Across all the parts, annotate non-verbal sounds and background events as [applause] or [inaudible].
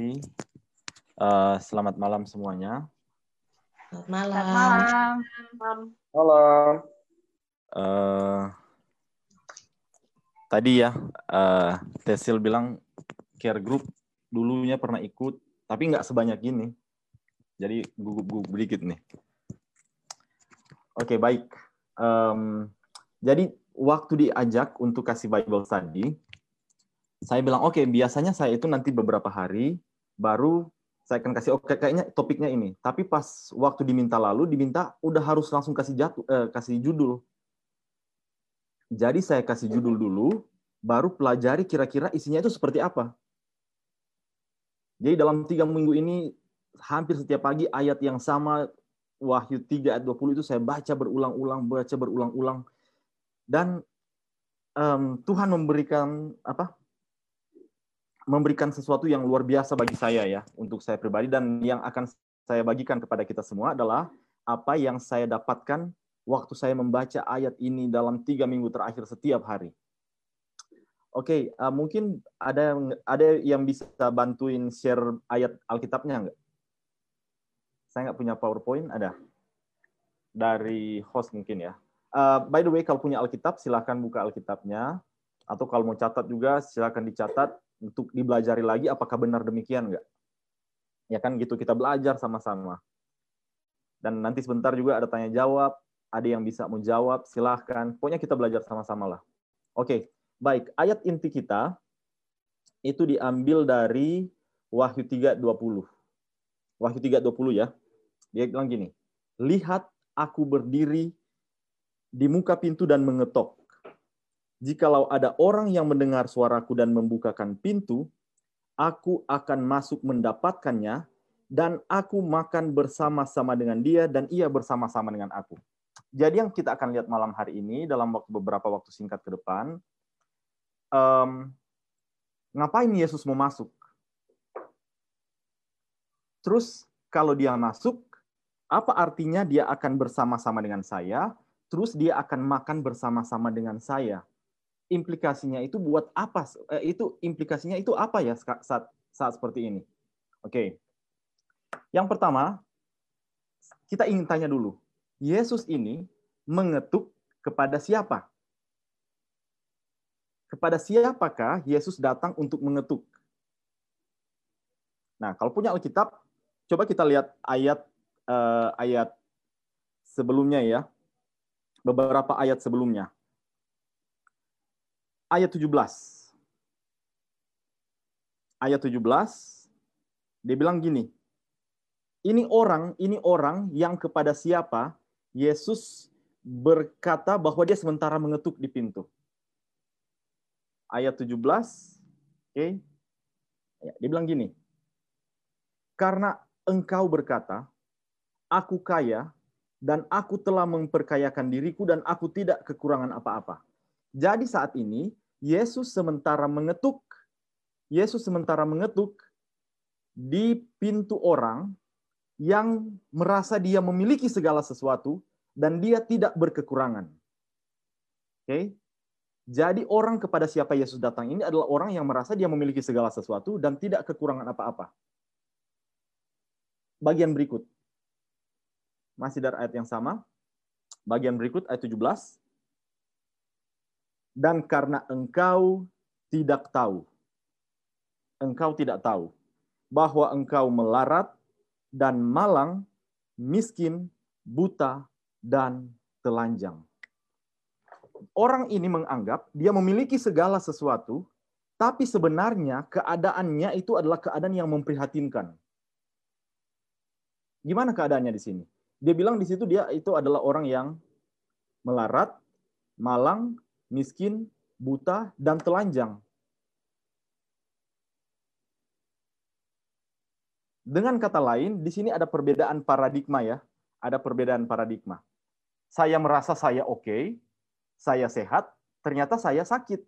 Kasih. Uh, selamat malam semuanya. Selamat malam. Selamat malam. Malam. Uh, tadi ya, uh, Tesil bilang care group dulunya pernah ikut, tapi nggak sebanyak ini. Jadi gugup-gugup dikit nih. Oke, okay, baik. Um, jadi waktu diajak untuk kasih Bible study, saya bilang oke okay, biasanya saya itu nanti beberapa hari baru saya akan kasih oke okay, kayaknya topiknya ini. Tapi pas waktu diminta lalu diminta udah harus langsung kasih jatuh eh, kasih judul. Jadi saya kasih judul dulu baru pelajari kira-kira isinya itu seperti apa. Jadi dalam tiga minggu ini hampir setiap pagi ayat yang sama Wahyu 3 ayat 20 itu saya baca berulang-ulang baca berulang-ulang. Dan um, Tuhan memberikan apa memberikan sesuatu yang luar biasa bagi saya ya untuk saya pribadi dan yang akan saya bagikan kepada kita semua adalah apa yang saya dapatkan waktu saya membaca ayat ini dalam tiga minggu terakhir setiap hari. Oke, okay, uh, mungkin ada ada yang bisa bantuin share ayat Alkitabnya nggak? Saya nggak punya PowerPoint, ada dari host mungkin ya. Uh, by the way, kalau punya Alkitab silahkan buka Alkitabnya, atau kalau mau catat juga silahkan dicatat untuk dibelajari lagi apakah benar demikian enggak. Ya kan gitu kita belajar sama-sama. Dan nanti sebentar juga ada tanya jawab, ada yang bisa menjawab, silahkan. Pokoknya kita belajar sama-sama lah. Oke, baik. Ayat inti kita itu diambil dari Wahyu 3.20. Wahyu 3.20 ya. Dia bilang gini, Lihat aku berdiri di muka pintu dan mengetok jikalau ada orang yang mendengar suaraku dan membukakan pintu, aku akan masuk mendapatkannya, dan aku makan bersama-sama dengan dia, dan ia bersama-sama dengan aku. Jadi yang kita akan lihat malam hari ini, dalam beberapa waktu singkat ke depan, um, ngapain Yesus mau masuk? Terus kalau dia masuk, apa artinya dia akan bersama-sama dengan saya? Terus dia akan makan bersama-sama dengan saya implikasinya itu buat apa? Eh, itu implikasinya itu apa ya saat saat seperti ini? Oke. Yang pertama, kita ingin tanya dulu. Yesus ini mengetuk kepada siapa? Kepada siapakah Yesus datang untuk mengetuk? Nah, kalau punya Alkitab, coba kita lihat ayat uh, ayat sebelumnya ya. Beberapa ayat sebelumnya ayat 17. Ayat 17 dia bilang gini. Ini orang, ini orang yang kepada siapa Yesus berkata bahwa dia sementara mengetuk di pintu. Ayat 17, oke. Okay. Ya, dia bilang gini. Karena engkau berkata, aku kaya dan aku telah memperkayakan diriku dan aku tidak kekurangan apa-apa. Jadi saat ini Yesus sementara mengetuk, Yesus sementara mengetuk di pintu orang yang merasa dia memiliki segala sesuatu dan dia tidak berkekurangan. Oke. Okay? Jadi orang kepada siapa Yesus datang ini adalah orang yang merasa dia memiliki segala sesuatu dan tidak kekurangan apa-apa. Bagian berikut. Masih dari ayat yang sama. Bagian berikut ayat 17 dan karena engkau tidak tahu, engkau tidak tahu bahwa engkau melarat dan malang, miskin, buta, dan telanjang. Orang ini menganggap dia memiliki segala sesuatu, tapi sebenarnya keadaannya itu adalah keadaan yang memprihatinkan. Gimana keadaannya di sini? Dia bilang di situ dia itu adalah orang yang melarat, malang, miskin, buta, dan telanjang. Dengan kata lain, di sini ada perbedaan paradigma ya. Ada perbedaan paradigma. Saya merasa saya oke, okay, saya sehat, ternyata saya sakit.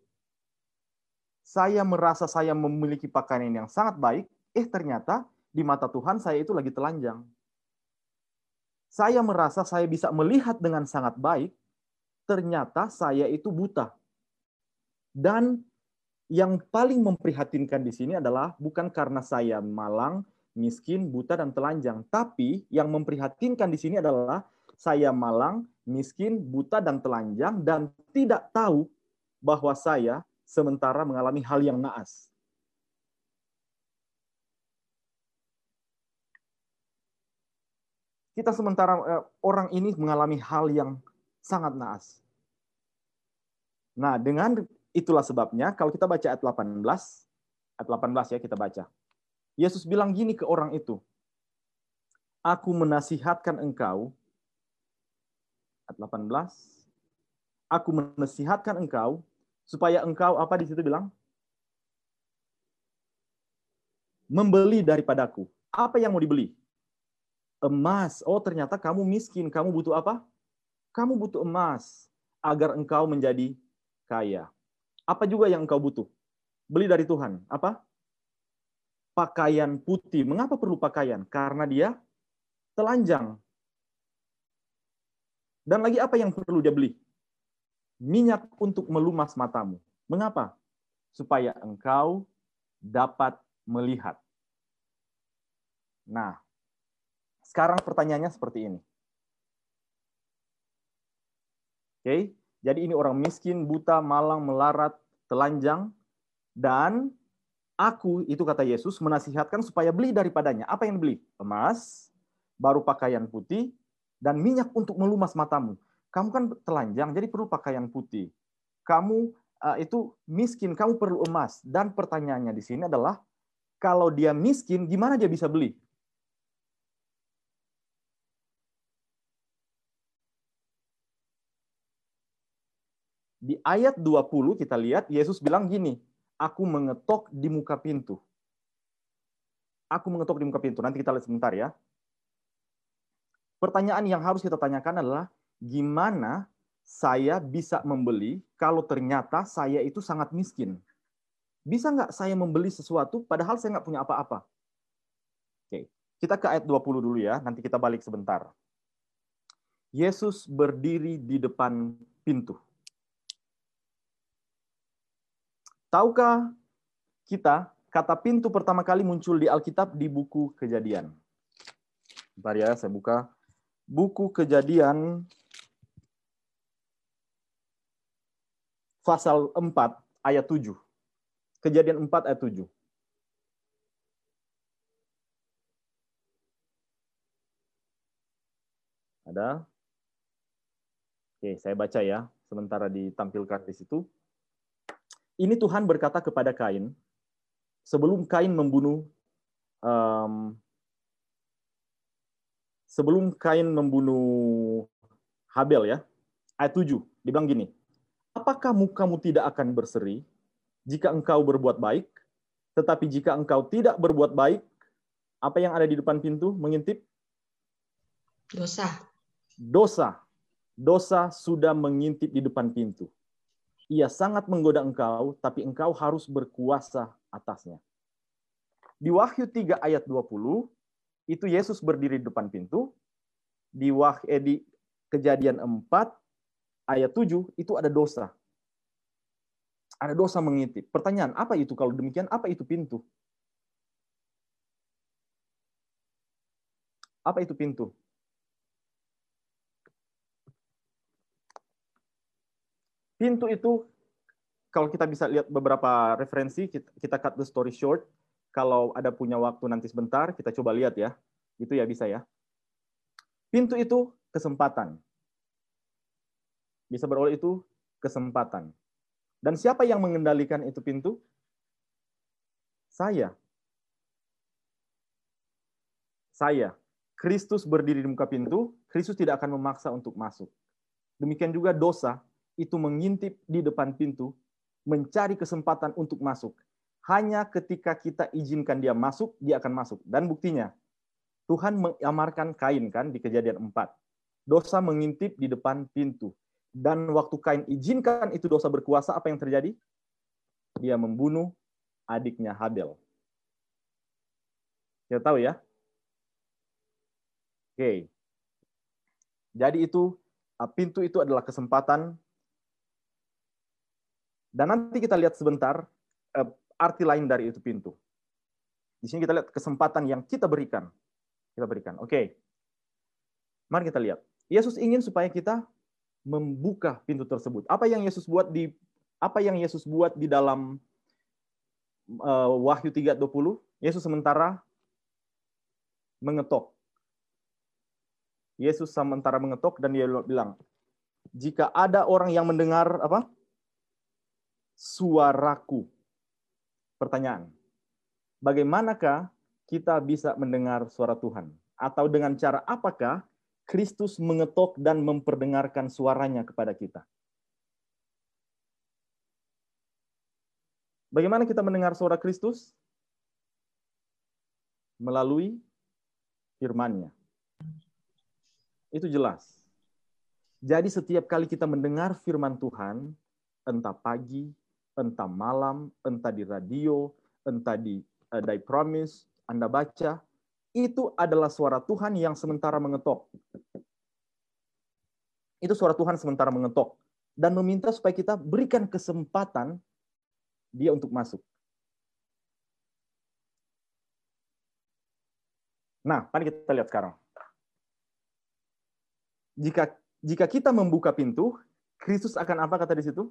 Saya merasa saya memiliki pakaian yang sangat baik, eh ternyata di mata Tuhan saya itu lagi telanjang. Saya merasa saya bisa melihat dengan sangat baik, ternyata saya itu buta. Dan yang paling memprihatinkan di sini adalah bukan karena saya malang, miskin, buta, dan telanjang. Tapi yang memprihatinkan di sini adalah saya malang, miskin, buta, dan telanjang, dan tidak tahu bahwa saya sementara mengalami hal yang naas. Kita sementara eh, orang ini mengalami hal yang sangat naas. Nah, dengan itulah sebabnya kalau kita baca ayat 18, ayat 18 ya kita baca. Yesus bilang gini ke orang itu, Aku menasihatkan engkau, ayat 18, Aku menasihatkan engkau, supaya engkau, apa di situ bilang? Membeli daripadaku. Apa yang mau dibeli? Emas. Oh ternyata kamu miskin. Kamu butuh apa? Kamu butuh emas agar engkau menjadi kaya. Apa juga yang engkau butuh? Beli dari Tuhan. Apa? Pakaian putih. Mengapa perlu pakaian? Karena dia telanjang. Dan lagi apa yang perlu dia beli? Minyak untuk melumas matamu. Mengapa? Supaya engkau dapat melihat. Nah, sekarang pertanyaannya seperti ini. Oke, jadi ini orang miskin, buta, malang, melarat, telanjang, dan aku, itu kata Yesus, menasihatkan supaya beli daripadanya. Apa yang beli? Emas, baru pakaian putih, dan minyak untuk melumas matamu. Kamu kan telanjang, jadi perlu pakaian putih. Kamu uh, itu miskin, kamu perlu emas. Dan pertanyaannya di sini adalah, kalau dia miskin, gimana dia bisa beli? Di ayat 20 kita lihat Yesus bilang gini, aku mengetok di muka pintu. Aku mengetok di muka pintu. Nanti kita lihat sebentar ya. Pertanyaan yang harus kita tanyakan adalah gimana saya bisa membeli kalau ternyata saya itu sangat miskin? Bisa nggak saya membeli sesuatu padahal saya nggak punya apa-apa? Oke, kita ke ayat 20 dulu ya, nanti kita balik sebentar. Yesus berdiri di depan pintu. Tahukah kita kata pintu pertama kali muncul di Alkitab di buku Kejadian? Bentar ya, saya buka. Buku Kejadian pasal 4 ayat 7. Kejadian 4 ayat 7. Ada? Oke, saya baca ya. Sementara ditampilkan di situ. Ini Tuhan berkata kepada Kain, sebelum Kain membunuh um, sebelum Kain membunuh Habel ya, ayat 7, dibilang gini, apakah mukamu tidak akan berseri jika engkau berbuat baik, tetapi jika engkau tidak berbuat baik, apa yang ada di depan pintu mengintip? Dosa. Dosa. Dosa sudah mengintip di depan pintu ia sangat menggoda engkau, tapi engkau harus berkuasa atasnya. Di Wahyu 3 ayat 20, itu Yesus berdiri di depan pintu. Di, Wah, eh, di kejadian 4 ayat 7, itu ada dosa. Ada dosa mengintip. Pertanyaan, apa itu? Kalau demikian, apa itu pintu? Apa itu pintu? Pintu itu kalau kita bisa lihat beberapa referensi, kita, cut the story short. Kalau ada punya waktu nanti sebentar, kita coba lihat ya. Itu ya bisa ya. Pintu itu kesempatan. Bisa beroleh itu kesempatan. Dan siapa yang mengendalikan itu pintu? Saya. Saya. Kristus berdiri di muka pintu, Kristus tidak akan memaksa untuk masuk. Demikian juga dosa itu mengintip di depan pintu, mencari kesempatan untuk masuk. Hanya ketika kita izinkan dia masuk, dia akan masuk. Dan buktinya, Tuhan mengamarkan Kain kan di kejadian 4. Dosa mengintip di depan pintu. Dan waktu Kain izinkan itu dosa berkuasa, apa yang terjadi? Dia membunuh adiknya Habel. Kita tahu ya? Oke. Jadi itu pintu itu adalah kesempatan dan nanti kita lihat sebentar, uh, arti lain dari itu pintu. Di sini kita lihat kesempatan yang kita berikan. Kita berikan. Oke. Okay. Mari kita lihat. Yesus ingin supaya kita membuka pintu tersebut. Apa yang Yesus buat di apa yang Yesus buat di dalam uh, Wahyu 3:20? Yesus sementara mengetok. Yesus sementara mengetok dan dia bilang, jika ada orang yang mendengar apa? Suaraku. Pertanyaan. Bagaimanakah kita bisa mendengar suara Tuhan? Atau dengan cara apakah Kristus mengetok dan memperdengarkan suaranya kepada kita. Bagaimana kita mendengar suara Kristus? Melalui firman-Nya. Itu jelas. Jadi setiap kali kita mendengar firman Tuhan, entah pagi, entah malam, entah di radio, entah di uh, di promise, Anda baca, itu adalah suara Tuhan yang sementara mengetok. Itu suara Tuhan sementara mengetok dan meminta supaya kita berikan kesempatan dia untuk masuk. Nah, mari kita lihat sekarang. Jika jika kita membuka pintu, Kristus akan apa kata di situ?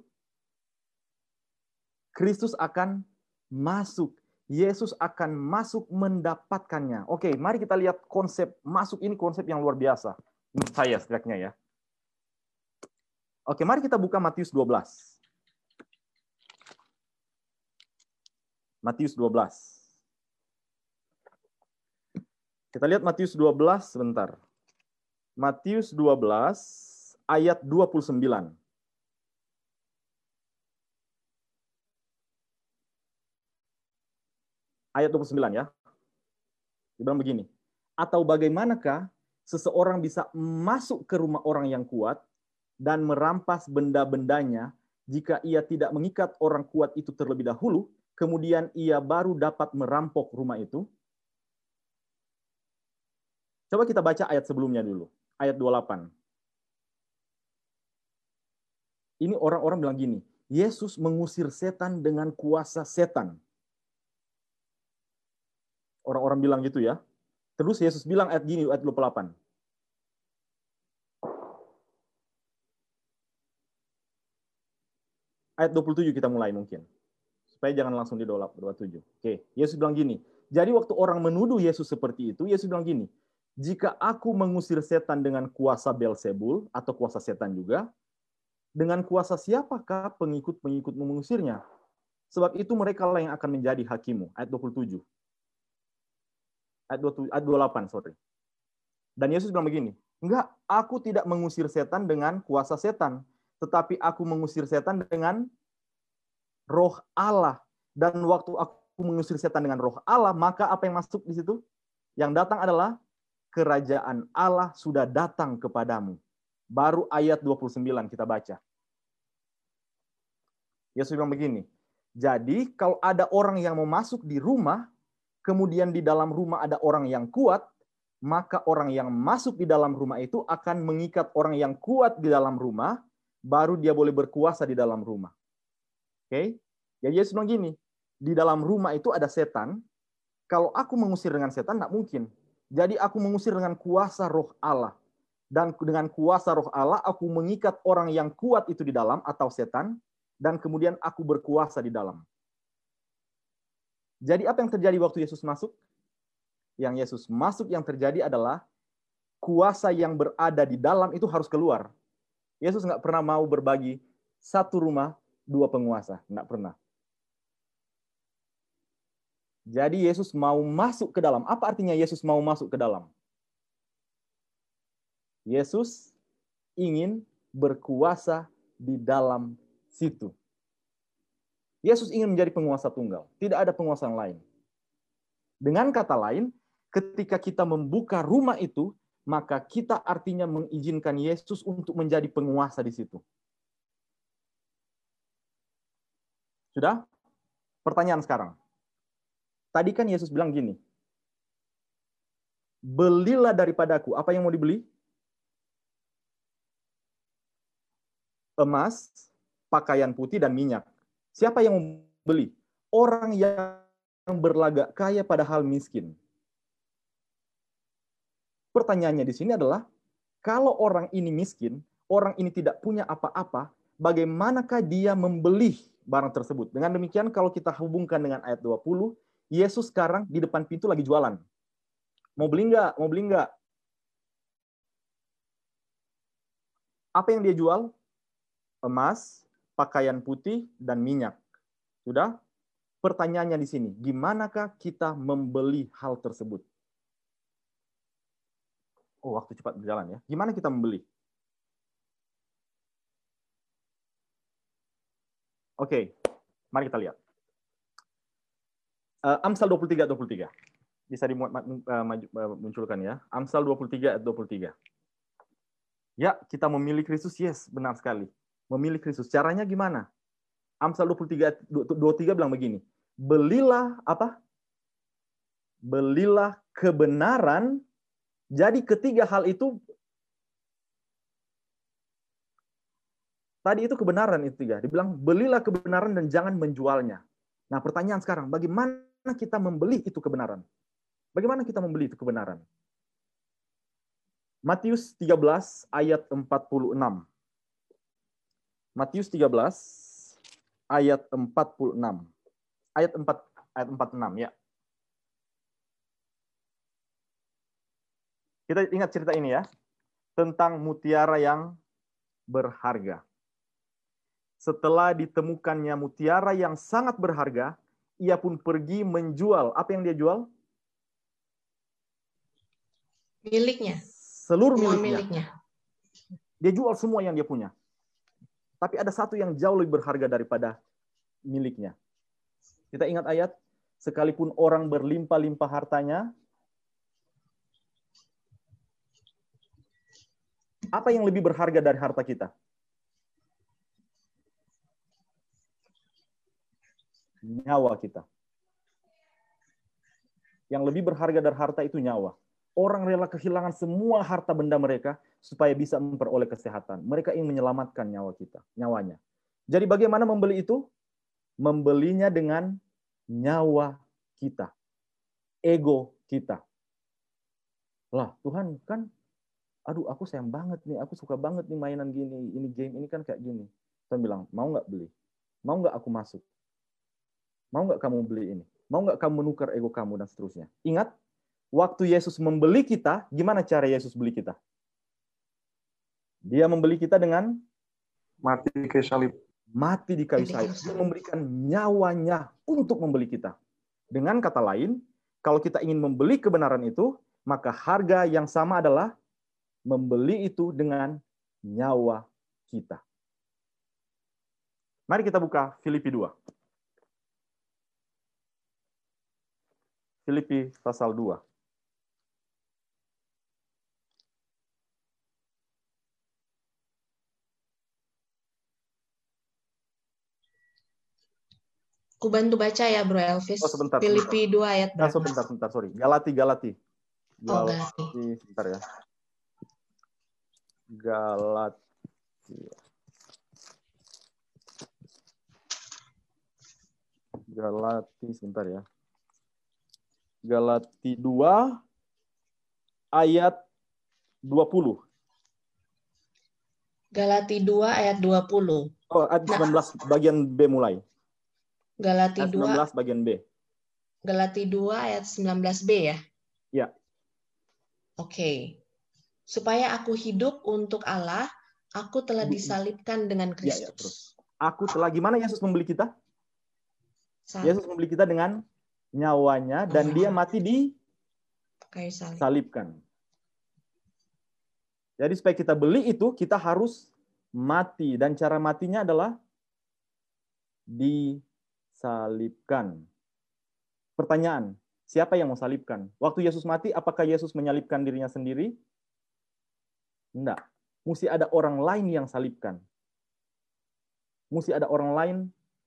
Kristus akan masuk Yesus akan masuk mendapatkannya. Oke, mari kita lihat konsep masuk ini konsep yang luar biasa. Menurut saya setidaknya ya. Oke, mari kita buka Matius 12. Matius 12. Kita lihat Matius 12 sebentar. Matius 12 ayat 29. Ayat 29 ya. Dia bilang begini, atau bagaimanakah seseorang bisa masuk ke rumah orang yang kuat dan merampas benda-bendanya jika ia tidak mengikat orang kuat itu terlebih dahulu, kemudian ia baru dapat merampok rumah itu? Coba kita baca ayat sebelumnya dulu, ayat 28. Ini orang-orang bilang gini, Yesus mengusir setan dengan kuasa setan. Orang-orang bilang gitu ya. Terus Yesus bilang ayat gini, ayat 28. Ayat 27 kita mulai mungkin. Supaya jangan langsung di 27. Oke, Yesus bilang gini. Jadi waktu orang menuduh Yesus seperti itu, Yesus bilang gini, jika aku mengusir setan dengan kuasa Belzebul atau kuasa setan juga, dengan kuasa siapakah pengikut-pengikut mengusirnya? Sebab itu mereka lah yang akan menjadi hakimu. Ayat 27 ayat 27, ayat 28, sorry. Dan Yesus bilang begini, enggak, aku tidak mengusir setan dengan kuasa setan, tetapi aku mengusir setan dengan roh Allah. Dan waktu aku mengusir setan dengan roh Allah, maka apa yang masuk di situ? Yang datang adalah kerajaan Allah sudah datang kepadamu. Baru ayat 29 kita baca. Yesus bilang begini, jadi kalau ada orang yang mau masuk di rumah, kemudian di dalam rumah ada orang yang kuat, maka orang yang masuk di dalam rumah itu akan mengikat orang yang kuat di dalam rumah, baru dia boleh berkuasa di dalam rumah. Oke? Okay? Jadi Yesus bilang gini, di dalam rumah itu ada setan, kalau aku mengusir dengan setan, tidak mungkin. Jadi aku mengusir dengan kuasa roh Allah. Dan dengan kuasa roh Allah, aku mengikat orang yang kuat itu di dalam, atau setan, dan kemudian aku berkuasa di dalam. Jadi apa yang terjadi waktu Yesus masuk? Yang Yesus masuk yang terjadi adalah kuasa yang berada di dalam itu harus keluar. Yesus nggak pernah mau berbagi satu rumah dua penguasa, nggak pernah. Jadi Yesus mau masuk ke dalam. Apa artinya Yesus mau masuk ke dalam? Yesus ingin berkuasa di dalam situ. Yesus ingin menjadi penguasa tunggal. Tidak ada penguasa yang lain. Dengan kata lain, ketika kita membuka rumah itu, maka kita artinya mengizinkan Yesus untuk menjadi penguasa di situ. Sudah? Pertanyaan sekarang. Tadi kan Yesus bilang gini, belilah daripadaku. Apa yang mau dibeli? Emas, pakaian putih, dan minyak. Siapa yang membeli? orang yang berlagak kaya padahal miskin. Pertanyaannya di sini adalah, kalau orang ini miskin, orang ini tidak punya apa-apa, bagaimanakah dia membeli barang tersebut? Dengan demikian, kalau kita hubungkan dengan ayat 20, Yesus sekarang di depan pintu lagi jualan. Mau beli nggak? Mau beli nggak? Apa yang dia jual? Emas, pakaian putih, dan minyak. Sudah? Pertanyaannya di sini, gimanakah kita membeli hal tersebut? Oh, waktu cepat berjalan ya. Gimana kita membeli? Oke, mari kita lihat. Uh, Amsal 23 23. Bisa dimunculkan uh, ya. Amsal 23 ayat 23. Ya, kita memilih Kristus, yes, benar sekali. Memilih Kristus. Caranya gimana? Amsal 23 23 bilang begini. Belilah apa? Belilah kebenaran jadi ketiga hal itu tadi itu kebenaran itu tiga. Dibilang belilah kebenaran dan jangan menjualnya. Nah, pertanyaan sekarang, bagaimana kita membeli itu kebenaran? Bagaimana kita membeli itu kebenaran? Matius 13 ayat 46. Matius 13 ayat 46. Ayat 4 ayat 46 ya. Kita ingat cerita ini ya, tentang mutiara yang berharga. Setelah ditemukannya mutiara yang sangat berharga, ia pun pergi menjual. Apa yang dia jual? Miliknya. Seluruh miliknya. miliknya. Dia jual semua yang dia punya. Tapi ada satu yang jauh lebih berharga daripada miliknya. Kita ingat ayat, sekalipun orang berlimpah-limpah hartanya, Apa yang lebih berharga dari harta kita? Nyawa kita. Yang lebih berharga dari harta itu nyawa. Orang rela kehilangan semua harta benda mereka supaya bisa memperoleh kesehatan. Mereka ingin menyelamatkan nyawa kita, nyawanya. Jadi bagaimana membeli itu? Membelinya dengan nyawa kita. Ego kita. Lah, Tuhan kan aduh aku sayang banget nih, aku suka banget nih mainan gini, ini game ini kan kayak gini. Saya bilang, mau nggak beli? Mau nggak aku masuk? Mau nggak kamu beli ini? Mau nggak kamu menukar ego kamu dan seterusnya? Ingat, waktu Yesus membeli kita, gimana cara Yesus beli kita? Dia membeli kita dengan mati di kayu salib. Mati di kayu salib. Dia memberikan nyawanya untuk membeli kita. Dengan kata lain, kalau kita ingin membeli kebenaran itu, maka harga yang sama adalah membeli itu dengan nyawa kita. Mari kita buka Filipi 2. Filipi pasal 2. Ku bantu baca ya Bro Elvis. Oh, sebentar. Filipi 2 ayat berapa? Oh, sebentar, sebentar, sorry. Galati, Galati. Galati. Oh, Galati. Sebentar ya. Galatia. Galati sebentar ya. Galati 2 ayat 20. Galati 2 ayat 20. Oh, ayat 19 nah. bagian B mulai. Galati ayat 19 2 bagian B. Galati 2 ayat 19b ya? Ya. Oke. Okay supaya aku hidup untuk Allah, aku telah disalibkan dengan Kristus. Ya, ya, terus. Aku telah gimana Yesus membeli kita? Salib. Yesus membeli kita dengan nyawanya dan oh. dia mati di kayu salib. salibkan. Jadi supaya kita beli itu kita harus mati dan cara matinya adalah disalibkan. Pertanyaan, siapa yang mau salibkan? Waktu Yesus mati, apakah Yesus menyalibkan dirinya sendiri? Enggak. Mesti ada orang lain yang salibkan. Mesti ada orang lain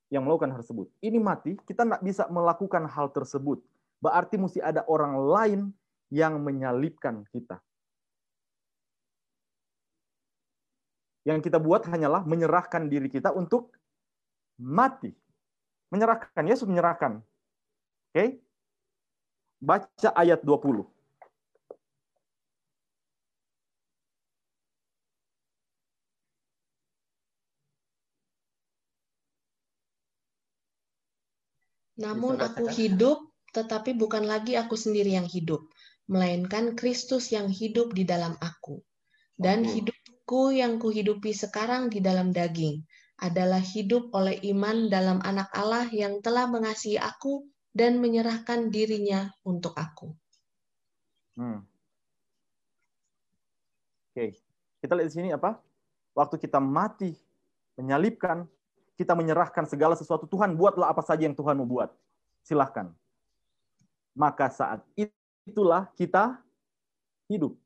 yang melakukan hal tersebut. Ini mati, kita tidak bisa melakukan hal tersebut. Berarti mesti ada orang lain yang menyalibkan kita. Yang kita buat hanyalah menyerahkan diri kita untuk mati. Menyerahkan, Yesus menyerahkan. Oke? Okay? Baca ayat 20. Namun aku hidup, tetapi bukan lagi aku sendiri yang hidup, melainkan Kristus yang hidup di dalam aku. Dan hidupku yang kuhidupi sekarang di dalam daging adalah hidup oleh iman dalam anak Allah yang telah mengasihi aku dan menyerahkan dirinya untuk aku. Hmm. Oke, kita lihat di sini apa? Waktu kita mati, menyalibkan, kita menyerahkan segala sesuatu Tuhan buatlah apa saja yang Tuhan mau buat. Silahkan. Maka saat itulah kita hidup.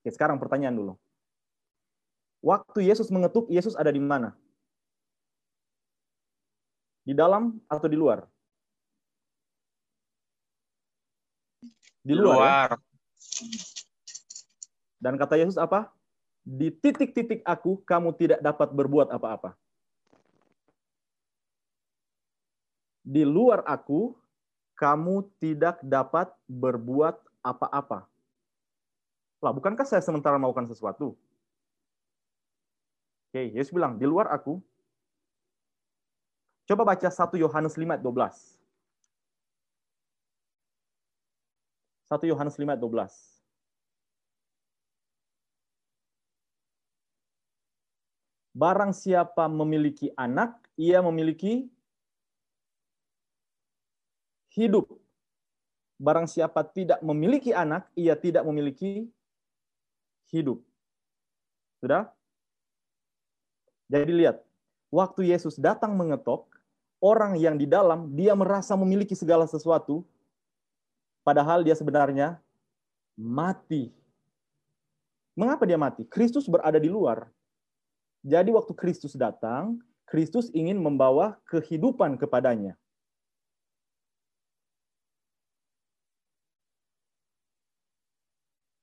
Oke, sekarang pertanyaan dulu. Waktu Yesus mengetuk, Yesus ada di mana? Di dalam atau di luar? Di luar. Ya? luar. Ya? Dan kata Yesus apa? di titik-titik aku kamu tidak dapat berbuat apa-apa. Di luar aku kamu tidak dapat berbuat apa-apa. Lah, bukankah saya sementara melakukan sesuatu? Oke, Yesus bilang, di luar aku. Coba baca 1 Yohanes 5 ayat 12. 1 Yohanes 5 ayat 12. barang siapa memiliki anak, ia memiliki hidup. Barang siapa tidak memiliki anak, ia tidak memiliki hidup. Sudah? Jadi lihat, waktu Yesus datang mengetok, orang yang di dalam dia merasa memiliki segala sesuatu, padahal dia sebenarnya mati. Mengapa dia mati? Kristus berada di luar. Jadi waktu Kristus datang, Kristus ingin membawa kehidupan kepadanya.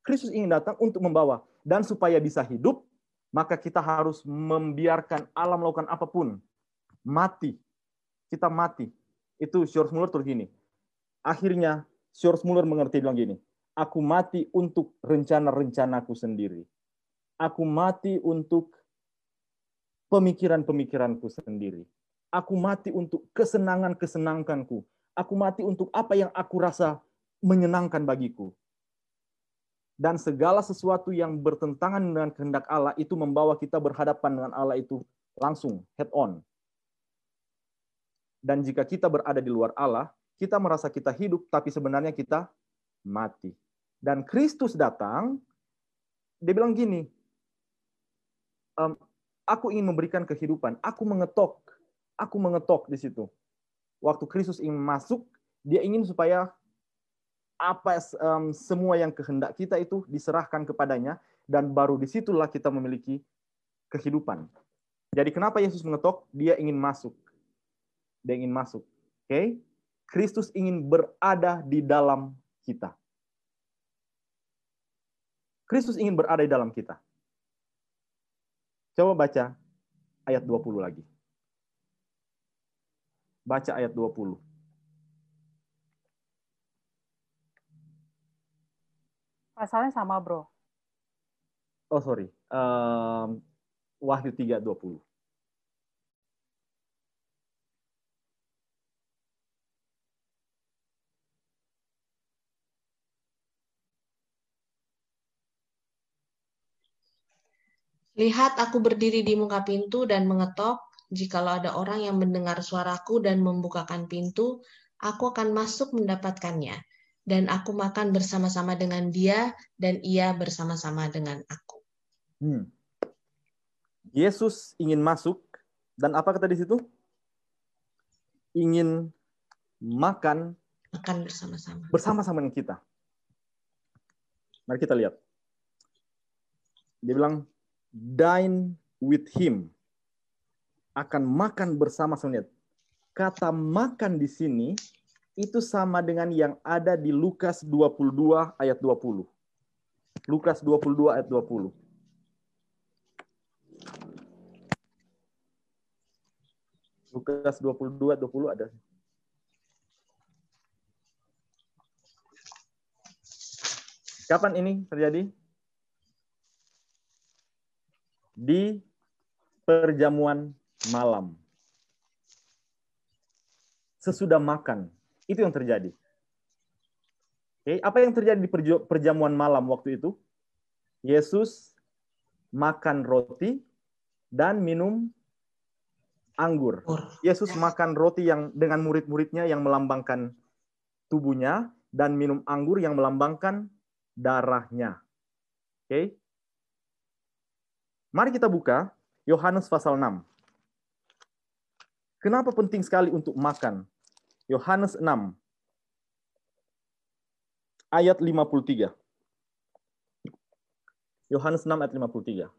Kristus ingin datang untuk membawa dan supaya bisa hidup, maka kita harus membiarkan alam melakukan apa pun. Mati. Kita mati. Itu George Muller tuh gini. Akhirnya George Muller mengerti bilang gini, aku mati untuk rencana-rencanaku sendiri. Aku mati untuk pemikiran-pemikiranku sendiri. Aku mati untuk kesenangan-kesenanganku. Aku mati untuk apa yang aku rasa menyenangkan bagiku. Dan segala sesuatu yang bertentangan dengan kehendak Allah itu membawa kita berhadapan dengan Allah itu langsung, head on. Dan jika kita berada di luar Allah, kita merasa kita hidup, tapi sebenarnya kita mati. Dan Kristus datang, dia bilang gini, Aku ingin memberikan kehidupan. Aku mengetok. Aku mengetok di situ. Waktu Kristus ingin masuk, dia ingin supaya apa um, semua yang kehendak kita itu diserahkan kepadanya dan baru di situlah kita memiliki kehidupan. Jadi kenapa Yesus mengetok? Dia ingin masuk. Dia ingin masuk. Oke? Okay? Kristus ingin berada di dalam kita. Kristus ingin berada di dalam kita. Coba baca ayat 20 lagi. Baca ayat 20. Pasalnya sama, bro. Oh, sorry. Um, Wahyu 3, 20. Lihat aku berdiri di muka pintu dan mengetok, jikalau ada orang yang mendengar suaraku dan membukakan pintu, aku akan masuk mendapatkannya, dan aku makan bersama-sama dengan dia, dan ia bersama-sama dengan aku. Hmm. Yesus ingin masuk, dan apa kata di situ? Ingin makan makan bersama-sama. Bersama-sama dengan kita. Mari kita lihat. Dia bilang, dine with him. Akan makan bersama-sama. Kata makan di sini itu sama dengan yang ada di Lukas 22 ayat 20. Lukas 22 ayat 20. Lukas 22 20 ada. Kapan ini terjadi? Di perjamuan malam. Sesudah makan. Itu yang terjadi. Oke, apa yang terjadi di perjamuan malam waktu itu? Yesus makan roti dan minum anggur. Yesus makan roti yang dengan murid-muridnya yang melambangkan tubuhnya dan minum anggur yang melambangkan darahnya. Oke. Mari kita buka Yohanes pasal 6. Kenapa penting sekali untuk makan? Yohanes 6 ayat 53. Yohanes 6 ayat 53.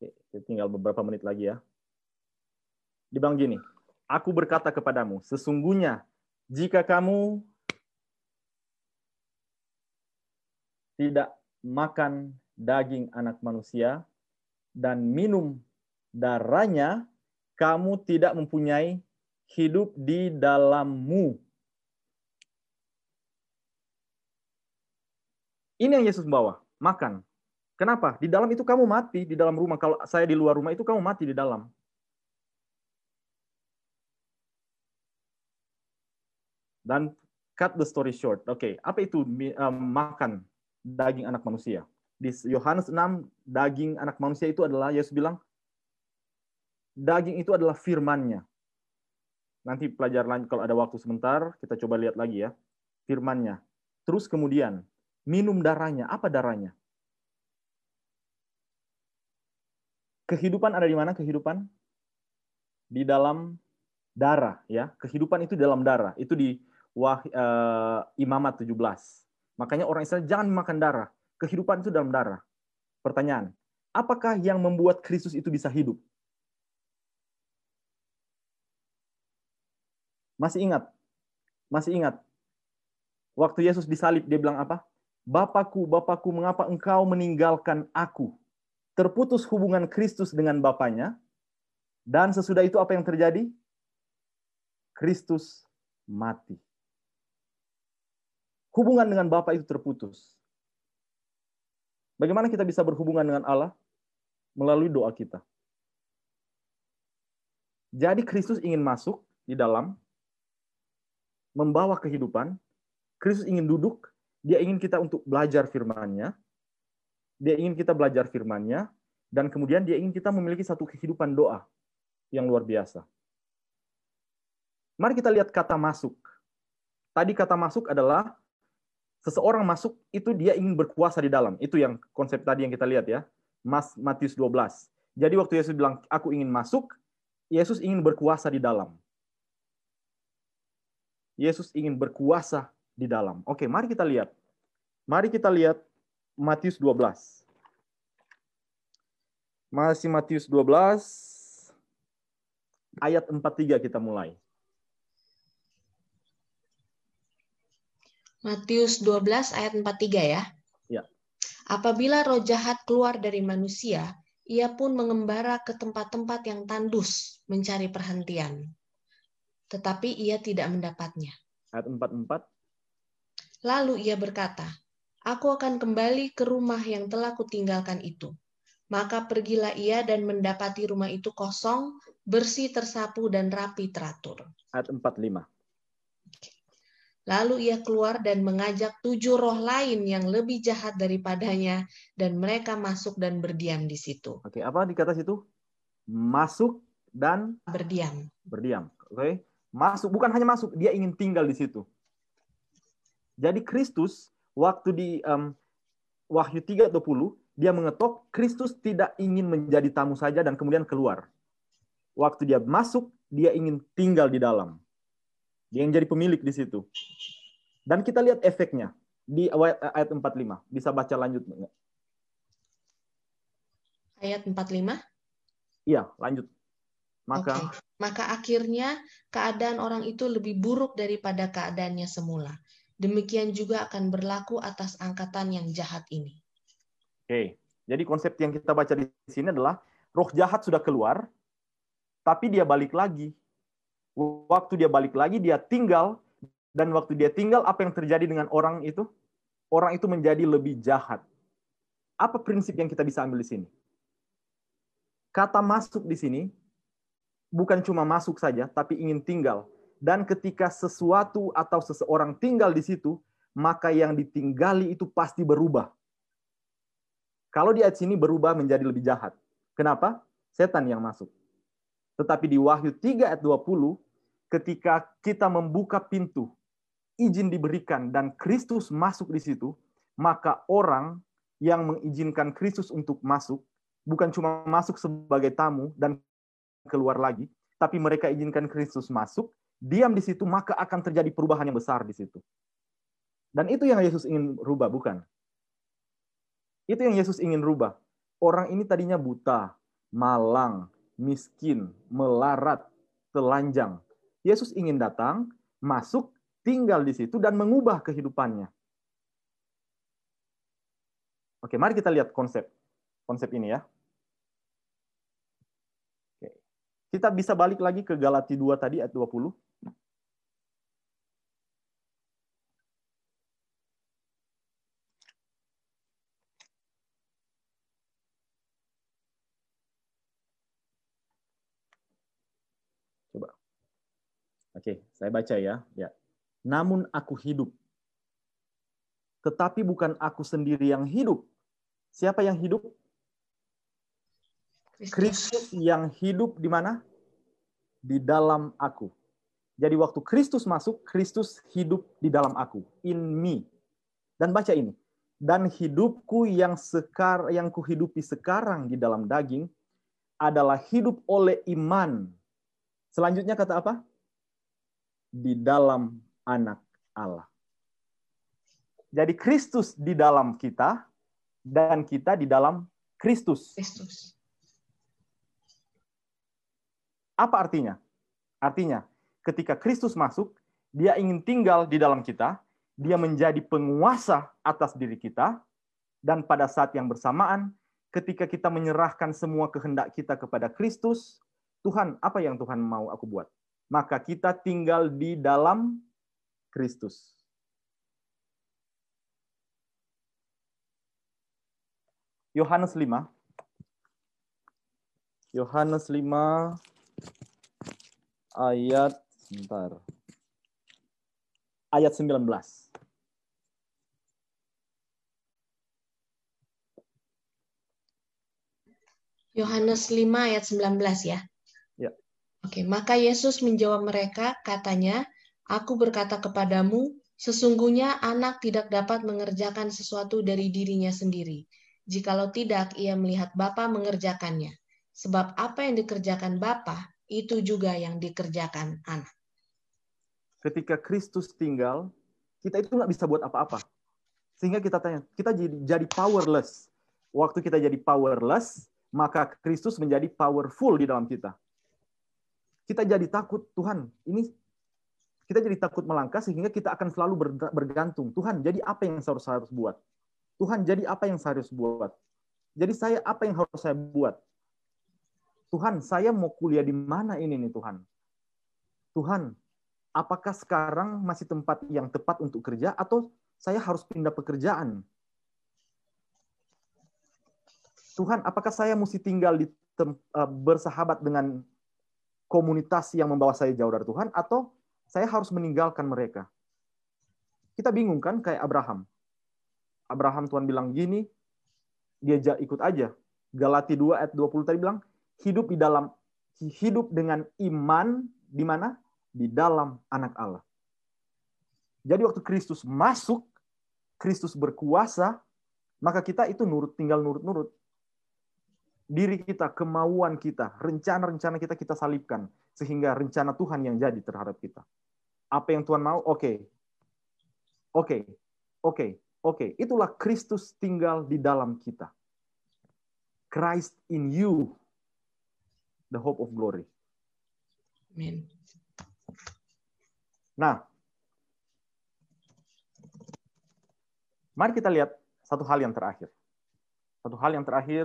Oke, tinggal beberapa menit lagi ya. Dibilang gini, aku berkata kepadamu, sesungguhnya jika kamu tidak makan daging anak manusia dan minum darahnya, kamu tidak mempunyai hidup di dalammu. Ini yang Yesus bawa, makan. Kenapa? Di dalam itu kamu mati, di dalam rumah. Kalau saya di luar rumah itu kamu mati di dalam. Dan cut the story short. Oke, okay. apa itu um, makan daging anak manusia? Di Yohanes 6, daging anak manusia itu adalah, Yesus bilang, daging itu adalah firmannya. Nanti pelajaran kalau ada waktu sebentar, kita coba lihat lagi ya. Firmannya. Terus kemudian, minum darahnya. Apa darahnya? Kehidupan ada di mana kehidupan? Di dalam darah ya. Kehidupan itu dalam darah. Itu di Wah, uh, Imamat 17. Makanya orang Israel jangan makan darah. Kehidupan itu dalam darah. Pertanyaan, apakah yang membuat Kristus itu bisa hidup? Masih ingat? Masih ingat? Waktu Yesus disalib, dia bilang apa? Bapakku, Bapakku, mengapa engkau meninggalkan aku? Terputus hubungan Kristus dengan Bapaknya, dan sesudah itu apa yang terjadi? Kristus mati. Hubungan dengan Bapa itu terputus. Bagaimana kita bisa berhubungan dengan Allah? Melalui doa kita. Jadi Kristus ingin masuk di dalam, membawa kehidupan. Kristus ingin duduk dia ingin kita untuk belajar firman-Nya. Dia ingin kita belajar firman-Nya dan kemudian dia ingin kita memiliki satu kehidupan doa yang luar biasa. Mari kita lihat kata masuk. Tadi kata masuk adalah seseorang masuk itu dia ingin berkuasa di dalam. Itu yang konsep tadi yang kita lihat ya. Mas Matius 12. Jadi waktu Yesus bilang aku ingin masuk, Yesus ingin berkuasa di dalam. Yesus ingin berkuasa di dalam. Oke, mari kita lihat. Mari kita lihat Matius 12. Masih Matius 12 ayat 43 kita mulai. Matius 12 ayat 43 ya. Ya. Apabila roh jahat keluar dari manusia, ia pun mengembara ke tempat-tempat yang tandus mencari perhentian. Tetapi ia tidak mendapatnya. Ayat 44. Lalu ia berkata, Aku akan kembali ke rumah yang telah kutinggalkan itu. Maka pergilah ia dan mendapati rumah itu kosong, bersih tersapu dan rapi teratur. Ayat 45. Lalu ia keluar dan mengajak tujuh roh lain yang lebih jahat daripadanya, dan mereka masuk dan berdiam di situ. Oke, apa dikata situ? Masuk dan berdiam. Berdiam. Oke, masuk bukan hanya masuk, dia ingin tinggal di situ. Jadi Kristus waktu di um, Wahyu 3:20 dia mengetok Kristus tidak ingin menjadi tamu saja dan kemudian keluar. Waktu dia masuk, dia ingin tinggal di dalam. Dia ingin jadi pemilik di situ. Dan kita lihat efeknya di ayat 45. Bisa baca lanjut enggak? Ayat 45? Iya, lanjut. Maka okay. maka akhirnya keadaan orang itu lebih buruk daripada keadaannya semula. Demikian juga akan berlaku atas angkatan yang jahat ini. Oke, jadi konsep yang kita baca di sini adalah roh jahat sudah keluar, tapi dia balik lagi. Waktu dia balik lagi, dia tinggal, dan waktu dia tinggal, apa yang terjadi dengan orang itu? Orang itu menjadi lebih jahat. Apa prinsip yang kita bisa ambil di sini? Kata masuk di sini bukan cuma masuk saja, tapi ingin tinggal. Dan ketika sesuatu atau seseorang tinggal di situ, maka yang ditinggali itu pasti berubah. Kalau di ayat sini berubah menjadi lebih jahat. Kenapa? Setan yang masuk. Tetapi di Wahyu 3 ayat 20, ketika kita membuka pintu, izin diberikan dan Kristus masuk di situ, maka orang yang mengizinkan Kristus untuk masuk bukan cuma masuk sebagai tamu dan keluar lagi, tapi mereka izinkan Kristus masuk, diam di situ, maka akan terjadi perubahan yang besar di situ. Dan itu yang Yesus ingin rubah, bukan? Itu yang Yesus ingin rubah. Orang ini tadinya buta, malang, miskin, melarat, telanjang. Yesus ingin datang, masuk, tinggal di situ, dan mengubah kehidupannya. Oke, mari kita lihat konsep konsep ini ya. Oke. Kita bisa balik lagi ke Galati 2 tadi ayat 20. Oke, saya baca ya. Ya. Namun aku hidup. Tetapi bukan aku sendiri yang hidup. Siapa yang hidup? Kristus yang hidup di mana? Di dalam aku. Jadi waktu Kristus masuk, Kristus hidup di dalam aku, in me. Dan baca ini. Dan hidupku yang sekar yang kuhidupi sekarang di dalam daging adalah hidup oleh iman. Selanjutnya kata apa? di dalam anak Allah. Jadi Kristus di dalam kita dan kita di dalam Kristus. Kristus. Apa artinya? Artinya, ketika Kristus masuk, dia ingin tinggal di dalam kita, dia menjadi penguasa atas diri kita, dan pada saat yang bersamaan, ketika kita menyerahkan semua kehendak kita kepada Kristus, Tuhan, apa yang Tuhan mau aku buat? maka kita tinggal di dalam Kristus. Yohanes 5. Yohanes 5 ayat sebentar. Ayat 19. Yohanes 5 ayat 19 ya. Oke, maka Yesus menjawab mereka, katanya, Aku berkata kepadamu, sesungguhnya anak tidak dapat mengerjakan sesuatu dari dirinya sendiri. Jikalau tidak, ia melihat Bapa mengerjakannya. Sebab apa yang dikerjakan Bapa, itu juga yang dikerjakan anak. Ketika Kristus tinggal, kita itu nggak bisa buat apa-apa. Sehingga kita tanya, kita jadi, jadi powerless. Waktu kita jadi powerless, maka Kristus menjadi powerful di dalam kita kita jadi takut Tuhan ini kita jadi takut melangkah sehingga kita akan selalu bergantung Tuhan jadi apa yang saya harus, harus buat Tuhan jadi apa yang saya harus buat jadi saya apa yang harus saya buat Tuhan saya mau kuliah di mana ini nih Tuhan Tuhan apakah sekarang masih tempat yang tepat untuk kerja atau saya harus pindah pekerjaan Tuhan apakah saya mesti tinggal di uh, bersahabat dengan komunitas yang membawa saya jauh dari Tuhan atau saya harus meninggalkan mereka. Kita bingung kan kayak Abraham. Abraham Tuhan bilang gini, dia ikut aja. Galati 2 ayat 20 tadi bilang, hidup di dalam hidup dengan iman di mana? Di dalam anak Allah. Jadi waktu Kristus masuk, Kristus berkuasa, maka kita itu nurut tinggal nurut-nurut diri kita, kemauan kita, rencana-rencana kita kita salibkan sehingga rencana Tuhan yang jadi terhadap kita. Apa yang Tuhan mau? Oke. Okay. Oke. Okay. Oke. Okay. Oke, itulah Kristus tinggal di dalam kita. Christ in you, the hope of glory. Amin. Nah, mari kita lihat satu hal yang terakhir. Satu hal yang terakhir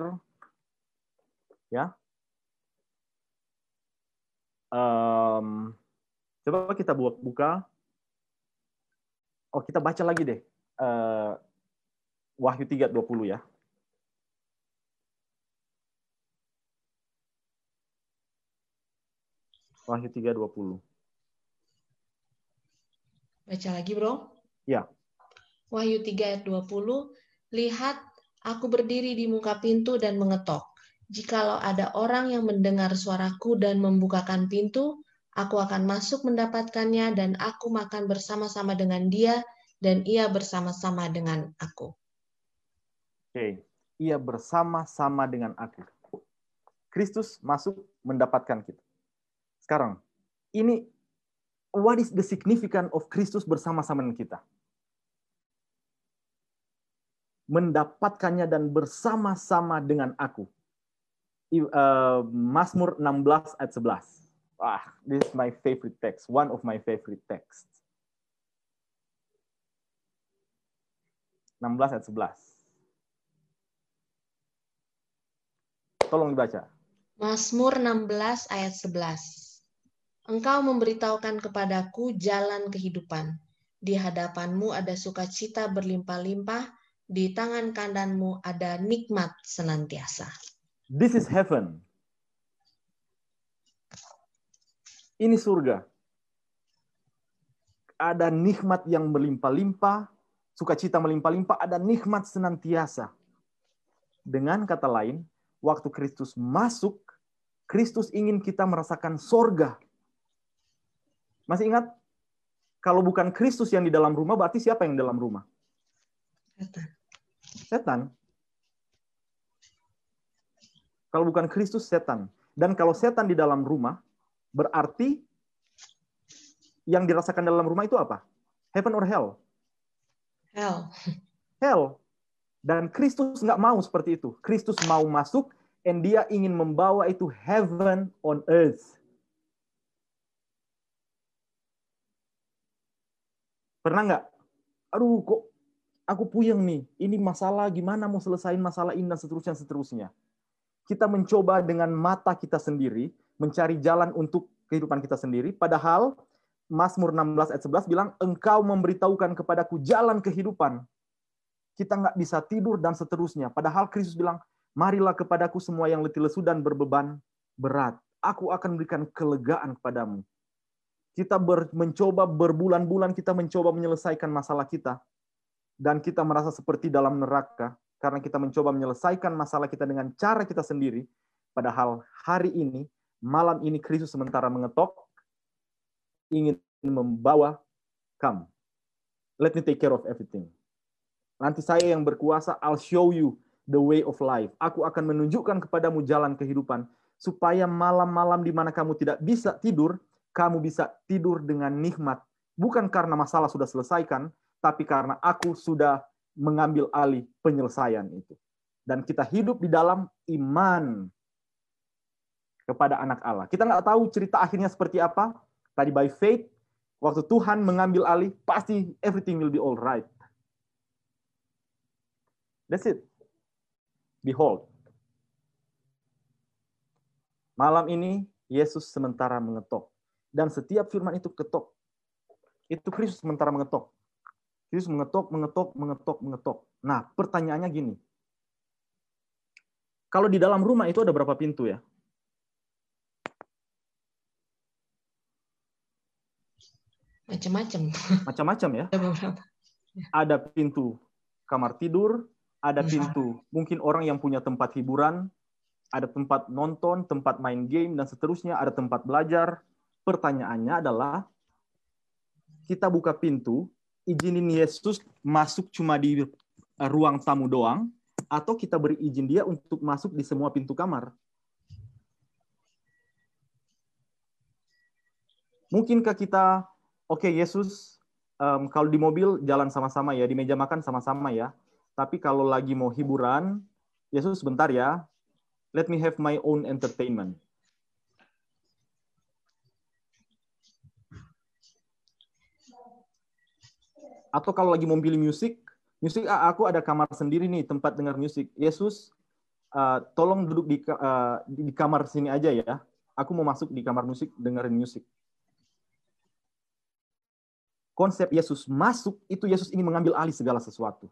ya um, Coba kita buka. Oh, kita baca lagi deh. Uh, Wahyu 3:20 ya. Wahyu 3:20. Baca lagi, Bro. Ya. Wahyu 3 ayat 20, Lihat, aku berdiri di muka pintu dan mengetok. Jikalau ada orang yang mendengar suaraku dan membukakan pintu, aku akan masuk mendapatkannya dan aku makan bersama-sama dengan dia dan ia bersama-sama dengan aku. Oke, ia bersama-sama dengan aku. Kristus masuk mendapatkan kita. Sekarang, ini what is the significance of Kristus bersama-sama dengan kita? Mendapatkannya dan bersama-sama dengan aku. Uh, Mazmur 16 ayat 11. Ah, this is my favorite text, one of my favorite texts. 16 ayat 11. Tolong dibaca. Mazmur 16 ayat 11. Engkau memberitahukan kepadaku jalan kehidupan. Di hadapanmu ada sukacita berlimpah-limpah, di tangan kananmu ada nikmat senantiasa. This is heaven. Ini surga. Ada nikmat yang berlimpah-limpah, sukacita melimpah-limpah, ada nikmat senantiasa. Dengan kata lain, waktu Kristus masuk, Kristus ingin kita merasakan sorga masih ingat? Kalau bukan Kristus yang di dalam rumah, berarti siapa yang di dalam rumah? Setan. Setan. Kalau bukan Kristus, setan. Dan kalau setan di dalam rumah, berarti yang dirasakan dalam rumah itu apa? Heaven or hell? Hell. Hell. Dan Kristus nggak mau seperti itu. Kristus mau masuk, and dia ingin membawa itu heaven on earth. Pernah nggak? Aduh, kok aku puyeng nih. Ini masalah gimana mau selesaiin masalah ini dan seterusnya seterusnya. Kita mencoba dengan mata kita sendiri mencari jalan untuk kehidupan kita sendiri. Padahal Mazmur 16 ayat 11 bilang, engkau memberitahukan kepadaku jalan kehidupan. Kita nggak bisa tidur dan seterusnya. Padahal Kristus bilang, marilah kepadaku semua yang letih lesu dan berbeban berat. Aku akan berikan kelegaan kepadamu. Kita ber, mencoba berbulan-bulan kita mencoba menyelesaikan masalah kita dan kita merasa seperti dalam neraka karena kita mencoba menyelesaikan masalah kita dengan cara kita sendiri. Padahal hari ini, malam ini Kristus sementara mengetok ingin membawa kamu. Let me take care of everything. Nanti saya yang berkuasa, I'll show you the way of life. Aku akan menunjukkan kepadamu jalan kehidupan supaya malam-malam di mana kamu tidak bisa tidur, kamu bisa tidur dengan nikmat, bukan karena masalah sudah selesaikan, tapi karena aku sudah mengambil alih penyelesaian itu. Dan kita hidup di dalam iman kepada anak Allah. Kita nggak tahu cerita akhirnya seperti apa. Tadi by faith, waktu Tuhan mengambil alih, pasti everything will be all right. That's it. Behold. Malam ini, Yesus sementara mengetok. Dan setiap firman itu ketok. Itu Kristus sementara mengetok. Kristus mengetok, mengetok, mengetok, mengetok. Nah, pertanyaannya gini. Kalau di dalam rumah itu ada berapa pintu ya? Macam-macam. Macam-macam ya? Ada pintu kamar tidur, ada iya. pintu mungkin orang yang punya tempat hiburan, ada tempat nonton, tempat main game, dan seterusnya, ada tempat belajar, Pertanyaannya adalah kita buka pintu, izinin Yesus masuk cuma di ruang tamu doang, atau kita beri izin dia untuk masuk di semua pintu kamar. Mungkinkah kita, oke okay, Yesus, um, kalau di mobil jalan sama-sama ya, di meja makan sama-sama ya, tapi kalau lagi mau hiburan, Yesus sebentar ya, let me have my own entertainment. Atau kalau lagi mau pilih musik, musik ah, aku ada kamar sendiri nih tempat dengar musik. Yesus, uh, tolong duduk di, uh, di kamar sini aja ya. Aku mau masuk di kamar musik dengerin musik. konsep Yesus masuk, itu Yesus ini mengambil alih segala sesuatu.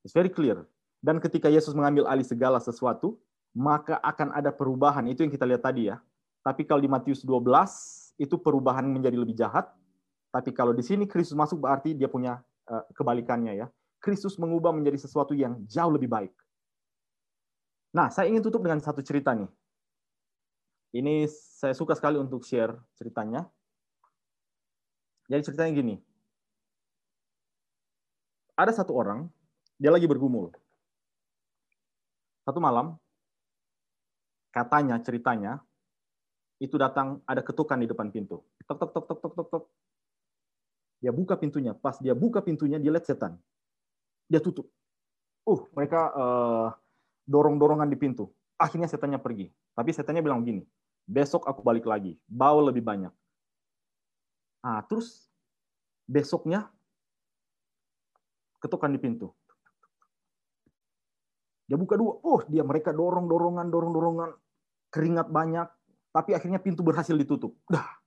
It's very clear. Dan ketika Yesus mengambil alih segala sesuatu, maka akan ada perubahan. Itu yang kita lihat tadi ya. Tapi kalau di Matius 12, itu perubahan menjadi lebih jahat. Tapi kalau di sini Kristus masuk berarti dia punya uh, kebalikannya ya. Kristus mengubah menjadi sesuatu yang jauh lebih baik. Nah, saya ingin tutup dengan satu cerita nih. Ini saya suka sekali untuk share ceritanya. Jadi ceritanya gini. Ada satu orang, dia lagi bergumul. Satu malam, katanya, ceritanya, itu datang ada ketukan di depan pintu. Tok, tok, tok, tok, tok, tok. Dia buka pintunya. Pas dia buka pintunya, dia lihat setan. Dia tutup. Uh, mereka uh, dorong-dorongan di pintu. Akhirnya setannya pergi. Tapi setannya bilang gini, besok aku balik lagi, bawa lebih banyak. Ah, terus besoknya ketukan di pintu. Dia buka dua, oh dia mereka dorong dorongan dorong dorongan keringat banyak, tapi akhirnya pintu berhasil ditutup. Dah.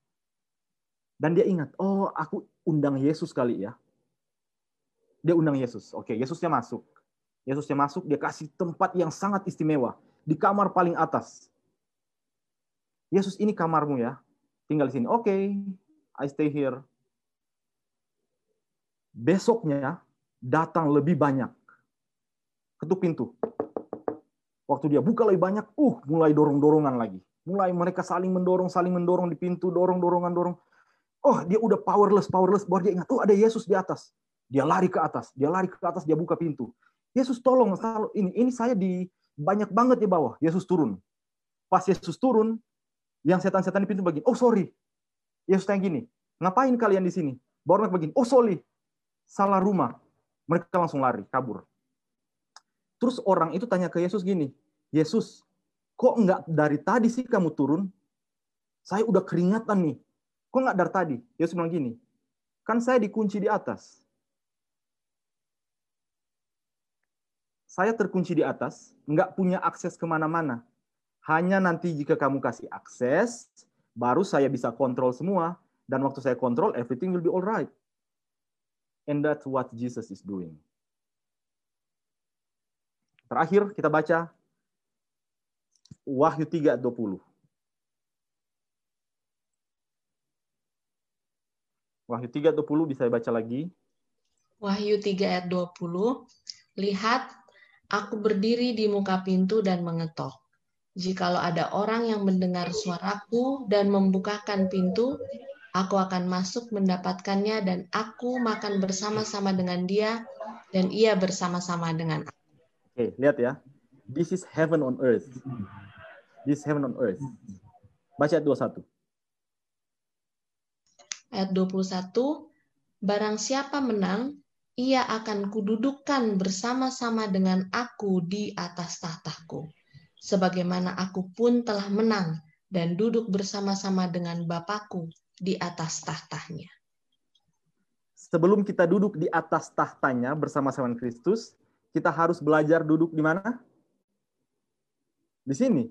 Dan dia ingat, oh aku undang Yesus kali ya. Dia undang Yesus. Oke, Yesusnya masuk. Yesusnya masuk, dia kasih tempat yang sangat istimewa di kamar paling atas. Yesus ini kamarmu ya. Tinggal di sini. Oke, I stay here. Besoknya datang lebih banyak. Ketuk pintu. Waktu dia buka lebih banyak, uh, mulai dorong-dorongan lagi. Mulai mereka saling mendorong, saling mendorong di pintu, dorong-dorongan, dorong. Oh, dia udah powerless, powerless. Baru dia ingat, oh ada Yesus di atas. Dia lari ke atas, dia lari ke atas, dia buka pintu. Yesus tolong, ini ini saya di banyak banget di bawah. Yesus turun. Pas Yesus turun, yang setan-setan di pintu begini, oh sorry. Yesus tanya gini, ngapain kalian di sini? Baru begini, oh sorry, salah rumah. Mereka langsung lari, kabur. Terus orang itu tanya ke Yesus gini, Yesus, kok enggak dari tadi sih kamu turun? Saya udah keringatan nih. Kok enggak dari tadi? Yesus bilang gini, kan saya dikunci di atas. Saya terkunci di atas, enggak punya akses ke mana-mana. Hanya nanti jika kamu kasih akses, baru saya bisa kontrol semua. Dan waktu saya kontrol, everything will be alright. And that's what Jesus is doing. Terakhir kita baca Wahyu 3 20. Wahyu 3 20 bisa baca lagi. Wahyu 3 ayat 20. Lihat, aku berdiri di muka pintu dan mengetok. Jikalau ada orang yang mendengar suaraku dan membukakan pintu, aku akan masuk mendapatkannya dan aku makan bersama-sama dengan dia dan ia bersama-sama dengan aku. Oke, lihat ya. This is heaven on earth. This is heaven on earth. Baca ayat 21. Ayat 21, Barang siapa menang, ia akan kududukkan bersama-sama dengan aku di atas tahtaku sebagaimana aku pun telah menang dan duduk bersama-sama dengan Bapakku di atas tahtanya. Sebelum kita duduk di atas tahtanya bersama-sama Kristus, kita harus belajar duduk di mana? Di sini.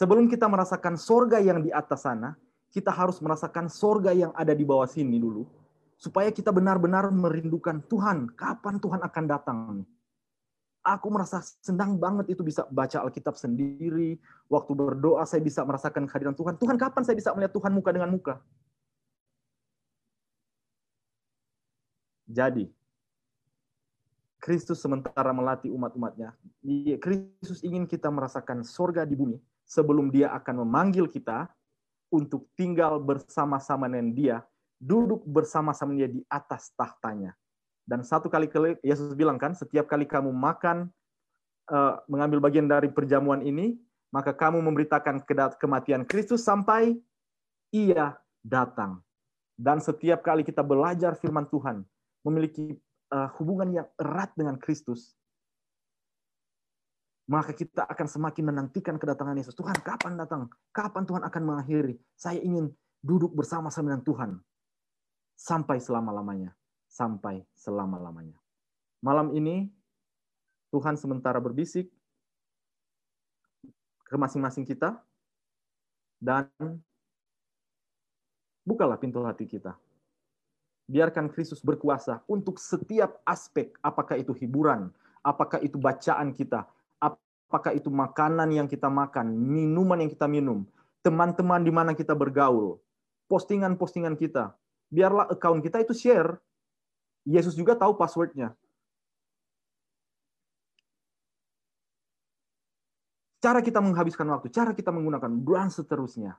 Sebelum kita merasakan sorga yang di atas sana, kita harus merasakan sorga yang ada di bawah sini dulu. Supaya kita benar-benar merindukan Tuhan, kapan Tuhan akan datang aku merasa senang banget itu bisa baca Alkitab sendiri. Waktu berdoa saya bisa merasakan kehadiran Tuhan. Tuhan kapan saya bisa melihat Tuhan muka dengan muka? Jadi, Kristus sementara melatih umat-umatnya. Kristus ingin kita merasakan sorga di bumi sebelum dia akan memanggil kita untuk tinggal bersama-sama dengan dia, duduk bersama-sama dia di atas tahtanya. Dan satu kali Yesus bilang kan, setiap kali kamu makan, uh, mengambil bagian dari perjamuan ini, maka kamu memberitakan kematian Kristus sampai ia datang. Dan setiap kali kita belajar firman Tuhan, memiliki uh, hubungan yang erat dengan Kristus, maka kita akan semakin menantikan kedatangan Yesus. Tuhan, kapan datang? Kapan Tuhan akan mengakhiri? Saya ingin duduk bersama-sama dengan Tuhan sampai selama-lamanya sampai selama-lamanya. Malam ini Tuhan sementara berbisik ke masing-masing kita dan Bukalah pintu hati kita. Biarkan Kristus berkuasa untuk setiap aspek, apakah itu hiburan, apakah itu bacaan kita, apakah itu makanan yang kita makan, minuman yang kita minum, teman-teman di mana kita bergaul, postingan-postingan kita. Biarlah account kita itu share. Yesus juga tahu passwordnya. Cara kita menghabiskan waktu, cara kita menggunakan, dan seterusnya.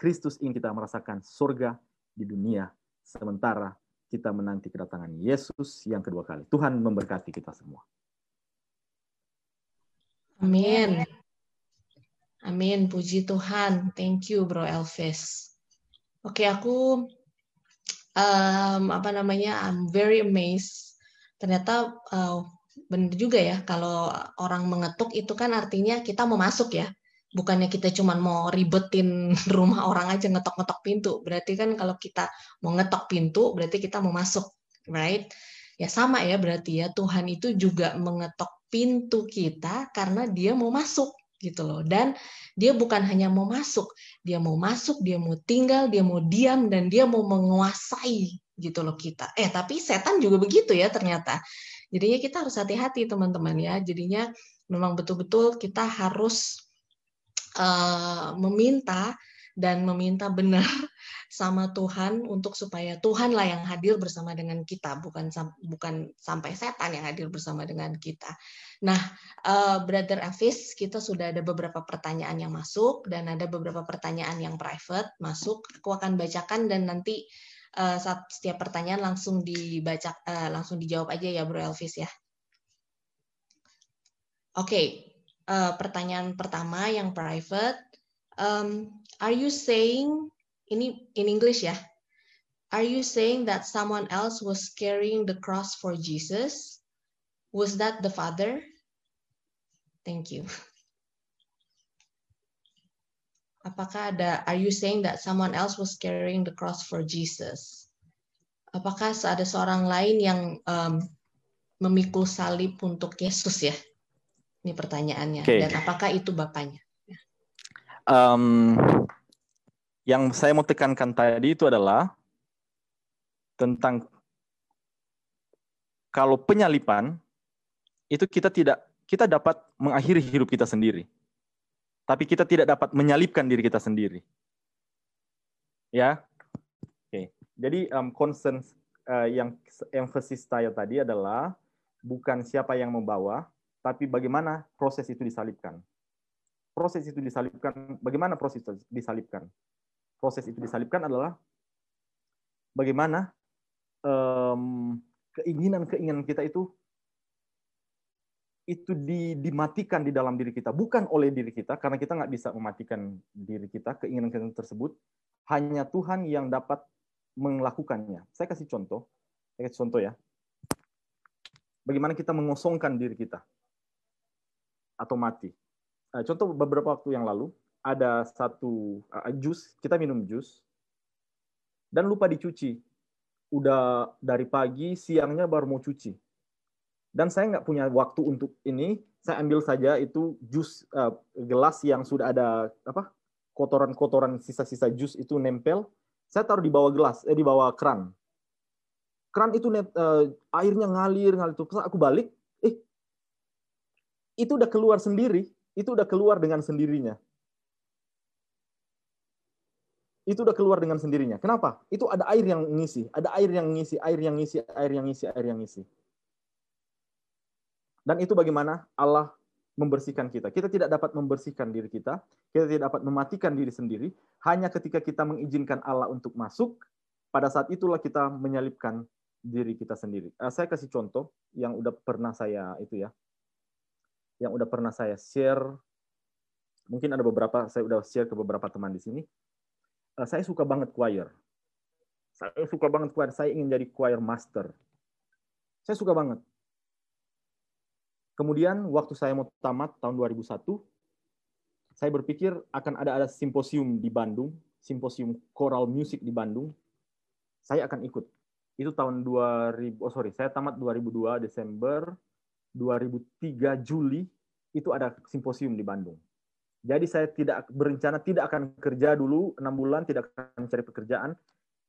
Kristus ingin kita merasakan surga di dunia, sementara kita menanti kedatangan Yesus yang kedua kali. Tuhan memberkati kita semua. Amin. Amin. Puji Tuhan. Thank you, Bro Elvis. Oke, aku um, apa namanya? I'm very amazed. Ternyata uh, benar juga ya kalau orang mengetuk itu kan artinya kita mau masuk ya bukannya kita cuma mau ribetin [laughs] rumah orang aja ngetok-ngetok pintu berarti kan kalau kita mau ngetok pintu berarti kita mau masuk right ya sama ya berarti ya Tuhan itu juga mengetok pintu kita karena dia mau masuk gitu loh. Dan dia bukan hanya mau masuk dia mau masuk dia mau tinggal dia mau diam dan dia mau menguasai gitu loh kita. Eh tapi setan juga begitu ya ternyata. Jadinya kita harus hati-hati teman-teman ya. Jadinya memang betul-betul kita harus uh, meminta dan meminta benar sama Tuhan untuk supaya Tuhanlah yang hadir bersama dengan kita bukan bukan sampai setan yang hadir bersama dengan kita. Nah, uh, Brother Avis, kita sudah ada beberapa pertanyaan yang masuk dan ada beberapa pertanyaan yang private masuk. Aku akan bacakan dan nanti uh, setiap pertanyaan langsung dibaca uh, langsung dijawab aja ya Bro Elvis ya. Oke, okay. uh, eh, pertanyaan pertama yang private. Um, are you saying ini in English ya? Are you saying that someone else was carrying the cross for Jesus? Was that the Father? Thank you. Apakah ada, are you saying that someone else was carrying the cross for Jesus? Apakah ada seorang lain yang um, memikul salib untuk Yesus ya? Ini pertanyaannya. Okay. Dan apakah itu bapaknya? Um, yang saya mau tekankan tadi itu adalah tentang kalau penyalipan itu kita tidak kita dapat mengakhiri hidup kita sendiri tapi kita tidak dapat menyalipkan diri kita sendiri. Ya, oke. Okay. Jadi um, concern uh, yang emphasis saya tadi adalah bukan siapa yang membawa, tapi bagaimana proses itu disalipkan. Proses itu disalipkan, bagaimana proses itu disalipkan? Proses itu disalipkan adalah bagaimana keinginan-keinginan kita itu itu di, dimatikan di dalam diri kita, bukan oleh diri kita, karena kita nggak bisa mematikan diri kita, keinginan-keinginan tersebut, hanya Tuhan yang dapat melakukannya. Saya kasih contoh, saya kasih contoh ya. Bagaimana kita mengosongkan diri kita atau mati. Eh, contoh beberapa waktu yang lalu, ada satu uh, jus, kita minum jus, dan lupa dicuci. Udah dari pagi, siangnya baru mau cuci. Dan saya nggak punya waktu untuk ini saya ambil saja itu jus uh, gelas yang sudah ada apa kotoran-kotoran sisa-sisa jus itu nempel saya taruh di bawah gelas eh di bawah keran. Keran itu net, uh, airnya ngalir ngalir terus. Aku balik eh itu udah keluar sendiri itu udah keluar dengan sendirinya itu udah keluar dengan sendirinya kenapa itu ada air yang ngisi ada air yang ngisi air yang ngisi air yang ngisi air yang ngisi dan itu bagaimana Allah membersihkan kita. Kita tidak dapat membersihkan diri kita, kita tidak dapat mematikan diri sendiri, hanya ketika kita mengizinkan Allah untuk masuk, pada saat itulah kita menyalipkan diri kita sendiri. Uh, saya kasih contoh yang udah pernah saya itu ya, yang udah pernah saya share. Mungkin ada beberapa saya udah share ke beberapa teman di sini. Uh, saya suka banget choir. Saya suka banget choir. Saya ingin jadi choir master. Saya suka banget. Kemudian waktu saya mau tamat tahun 2001, saya berpikir akan ada ada simposium di Bandung, simposium choral music di Bandung. Saya akan ikut. Itu tahun 2000, oh sorry, saya tamat 2002 Desember, 2003 Juli itu ada simposium di Bandung. Jadi saya tidak berencana tidak akan kerja dulu enam bulan, tidak akan cari pekerjaan.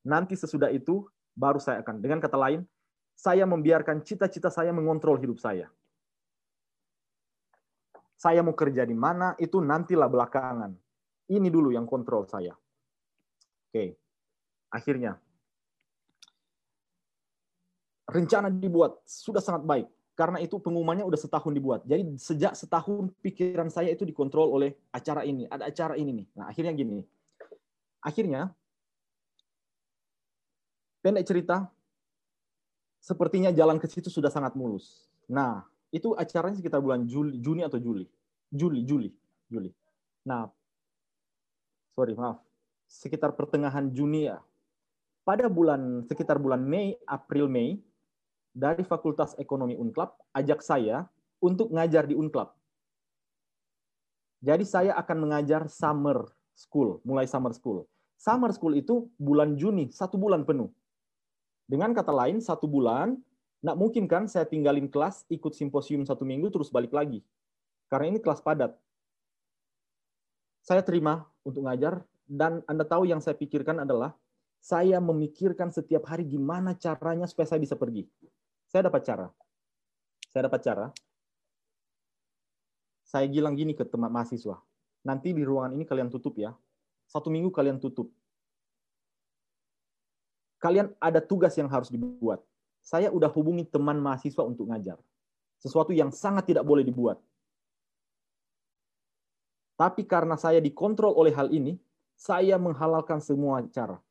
Nanti sesudah itu baru saya akan. Dengan kata lain, saya membiarkan cita-cita saya mengontrol hidup saya. Saya mau kerja di mana itu nantilah belakangan. Ini dulu yang kontrol saya. Oke. Akhirnya rencana dibuat sudah sangat baik karena itu pengumumannya udah setahun dibuat. Jadi sejak setahun pikiran saya itu dikontrol oleh acara ini. Ada acara ini nih. Nah akhirnya gini. Akhirnya pendek cerita, sepertinya jalan ke situ sudah sangat mulus. Nah itu acaranya sekitar bulan Juli, Juni atau Juli. Juli, Juli, Juli. Nah, sorry maaf, sekitar pertengahan Juni ya. Pada bulan sekitar bulan Mei, April Mei, dari Fakultas Ekonomi Unclub ajak saya untuk ngajar di Unclub. Jadi saya akan mengajar summer school, mulai summer school. Summer school itu bulan Juni, satu bulan penuh. Dengan kata lain, satu bulan, nggak mungkin kan saya tinggalin kelas, ikut simposium satu minggu, terus balik lagi. Karena ini kelas padat. Saya terima untuk ngajar, dan Anda tahu yang saya pikirkan adalah, saya memikirkan setiap hari gimana caranya supaya saya bisa pergi. Saya dapat cara. Saya dapat cara. Saya bilang gini ke teman mahasiswa. Nanti di ruangan ini kalian tutup ya. Satu minggu kalian tutup. Kalian ada tugas yang harus dibuat. Saya udah hubungi teman mahasiswa untuk ngajar. Sesuatu yang sangat tidak boleh dibuat. Tapi karena saya dikontrol oleh hal ini, saya menghalalkan semua cara.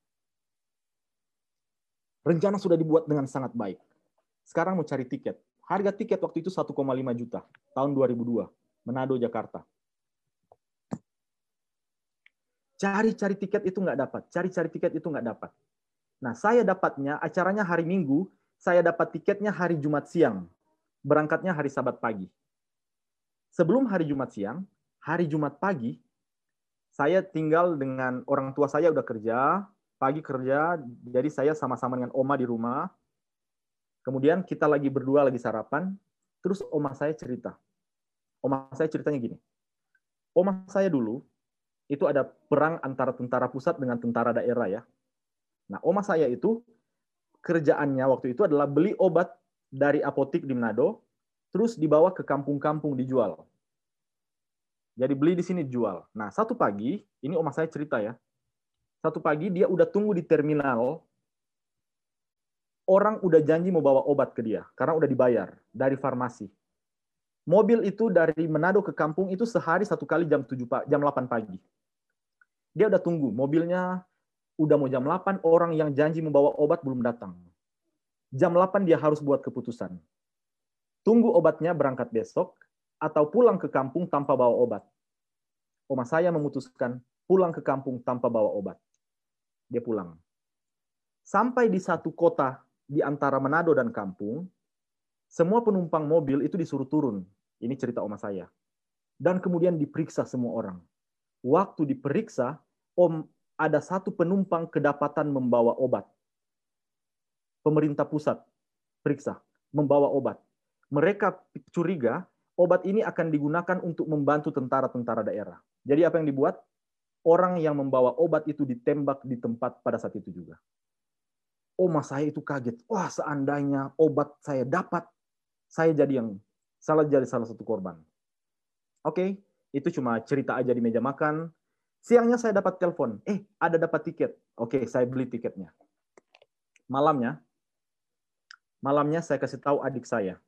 Rencana sudah dibuat dengan sangat baik. Sekarang mau cari tiket. Harga tiket waktu itu 1,5 juta tahun 2002, Manado, Jakarta. Cari-cari tiket itu nggak dapat. Cari-cari tiket itu nggak dapat. Nah, saya dapatnya acaranya hari Minggu, saya dapat tiketnya hari Jumat siang. Berangkatnya hari Sabat pagi. Sebelum hari Jumat siang, hari Jumat pagi, saya tinggal dengan orang tua saya udah kerja, pagi kerja, jadi saya sama-sama dengan oma di rumah, Kemudian kita lagi berdua lagi sarapan, terus oma saya cerita. Oma saya ceritanya gini. Oma saya dulu itu ada perang antara tentara pusat dengan tentara daerah ya. Nah, oma saya itu kerjaannya waktu itu adalah beli obat dari apotik di Manado, terus dibawa ke kampung-kampung dijual. Jadi beli di sini jual. Nah, satu pagi, ini oma saya cerita ya. Satu pagi dia udah tunggu di terminal orang udah janji mau bawa obat ke dia karena udah dibayar dari farmasi. Mobil itu dari Manado ke kampung itu sehari satu kali jam 7 jam 8 pagi. Dia udah tunggu, mobilnya udah mau jam 8, orang yang janji membawa obat belum datang. Jam 8 dia harus buat keputusan. Tunggu obatnya berangkat besok atau pulang ke kampung tanpa bawa obat. Oma saya memutuskan pulang ke kampung tanpa bawa obat. Dia pulang. Sampai di satu kota di antara Manado dan kampung, semua penumpang mobil itu disuruh turun. Ini cerita oma saya. Dan kemudian diperiksa semua orang. Waktu diperiksa, om ada satu penumpang kedapatan membawa obat. Pemerintah pusat periksa, membawa obat. Mereka curiga obat ini akan digunakan untuk membantu tentara-tentara daerah. Jadi apa yang dibuat? Orang yang membawa obat itu ditembak di tempat pada saat itu juga oma saya itu kaget. Wah, seandainya obat saya dapat, saya jadi yang salah jadi salah satu korban. Oke, itu cuma cerita aja di meja makan. Siangnya saya dapat telepon, eh ada dapat tiket. Oke, saya beli tiketnya. Malamnya, malamnya saya kasih tahu adik saya,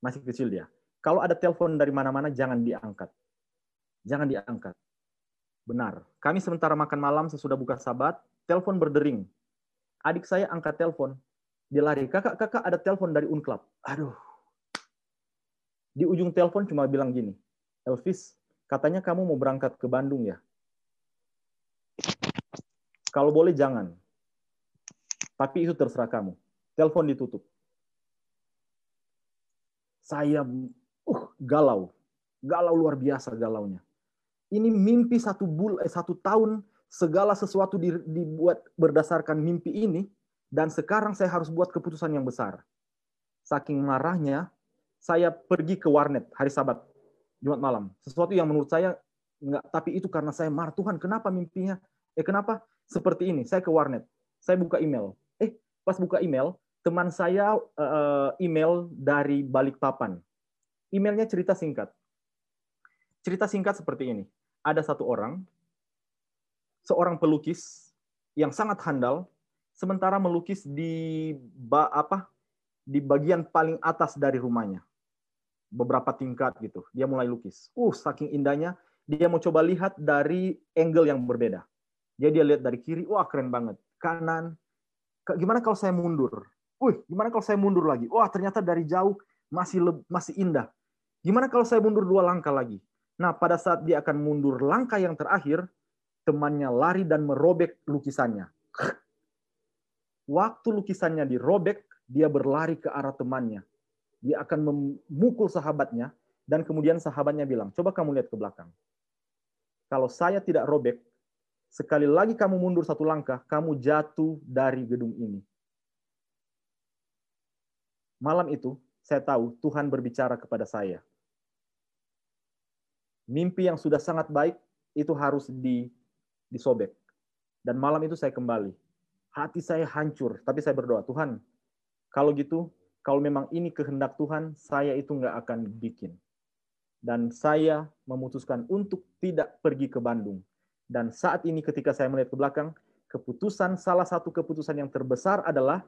masih kecil dia. Kalau ada telepon dari mana-mana jangan diangkat. Jangan diangkat. Benar. Kami sementara makan malam sesudah buka sabat, telepon berdering adik saya angkat telepon. Dia lari, kakak, kakak ada telepon dari Unclub. Aduh. Di ujung telepon cuma bilang gini, Elvis, katanya kamu mau berangkat ke Bandung ya? Kalau boleh jangan. Tapi itu terserah kamu. Telepon ditutup. Saya uh galau. Galau luar biasa galaunya. Ini mimpi satu bul eh, satu tahun segala sesuatu dibuat berdasarkan mimpi ini, dan sekarang saya harus buat keputusan yang besar. Saking marahnya, saya pergi ke warnet hari Sabat, Jumat malam. Sesuatu yang menurut saya Enggak, tapi itu karena saya marah. Tuhan, kenapa mimpinya? Eh, kenapa? Seperti ini, saya ke warnet. Saya buka email. Eh, pas buka email, teman saya uh, email dari Balikpapan. Emailnya cerita singkat. Cerita singkat seperti ini. Ada satu orang, seorang pelukis yang sangat handal, sementara melukis di ba, apa di bagian paling atas dari rumahnya beberapa tingkat gitu. Dia mulai lukis. Uh, saking indahnya, dia mau coba lihat dari angle yang berbeda. Jadi dia lihat dari kiri, wah keren banget. Kanan, gimana kalau saya mundur? Wih, gimana kalau saya mundur lagi? Wah, ternyata dari jauh masih masih indah. Gimana kalau saya mundur dua langkah lagi? Nah, pada saat dia akan mundur langkah yang terakhir, temannya lari dan merobek lukisannya. Waktu lukisannya dirobek, dia berlari ke arah temannya dia akan memukul sahabatnya dan kemudian sahabatnya bilang, coba kamu lihat ke belakang. Kalau saya tidak robek, sekali lagi kamu mundur satu langkah, kamu jatuh dari gedung ini. Malam itu, saya tahu Tuhan berbicara kepada saya. Mimpi yang sudah sangat baik, itu harus di, disobek. Dan malam itu saya kembali. Hati saya hancur, tapi saya berdoa, Tuhan, kalau gitu kalau memang ini kehendak Tuhan, saya itu nggak akan bikin. Dan saya memutuskan untuk tidak pergi ke Bandung. Dan saat ini ketika saya melihat ke belakang, keputusan salah satu keputusan yang terbesar adalah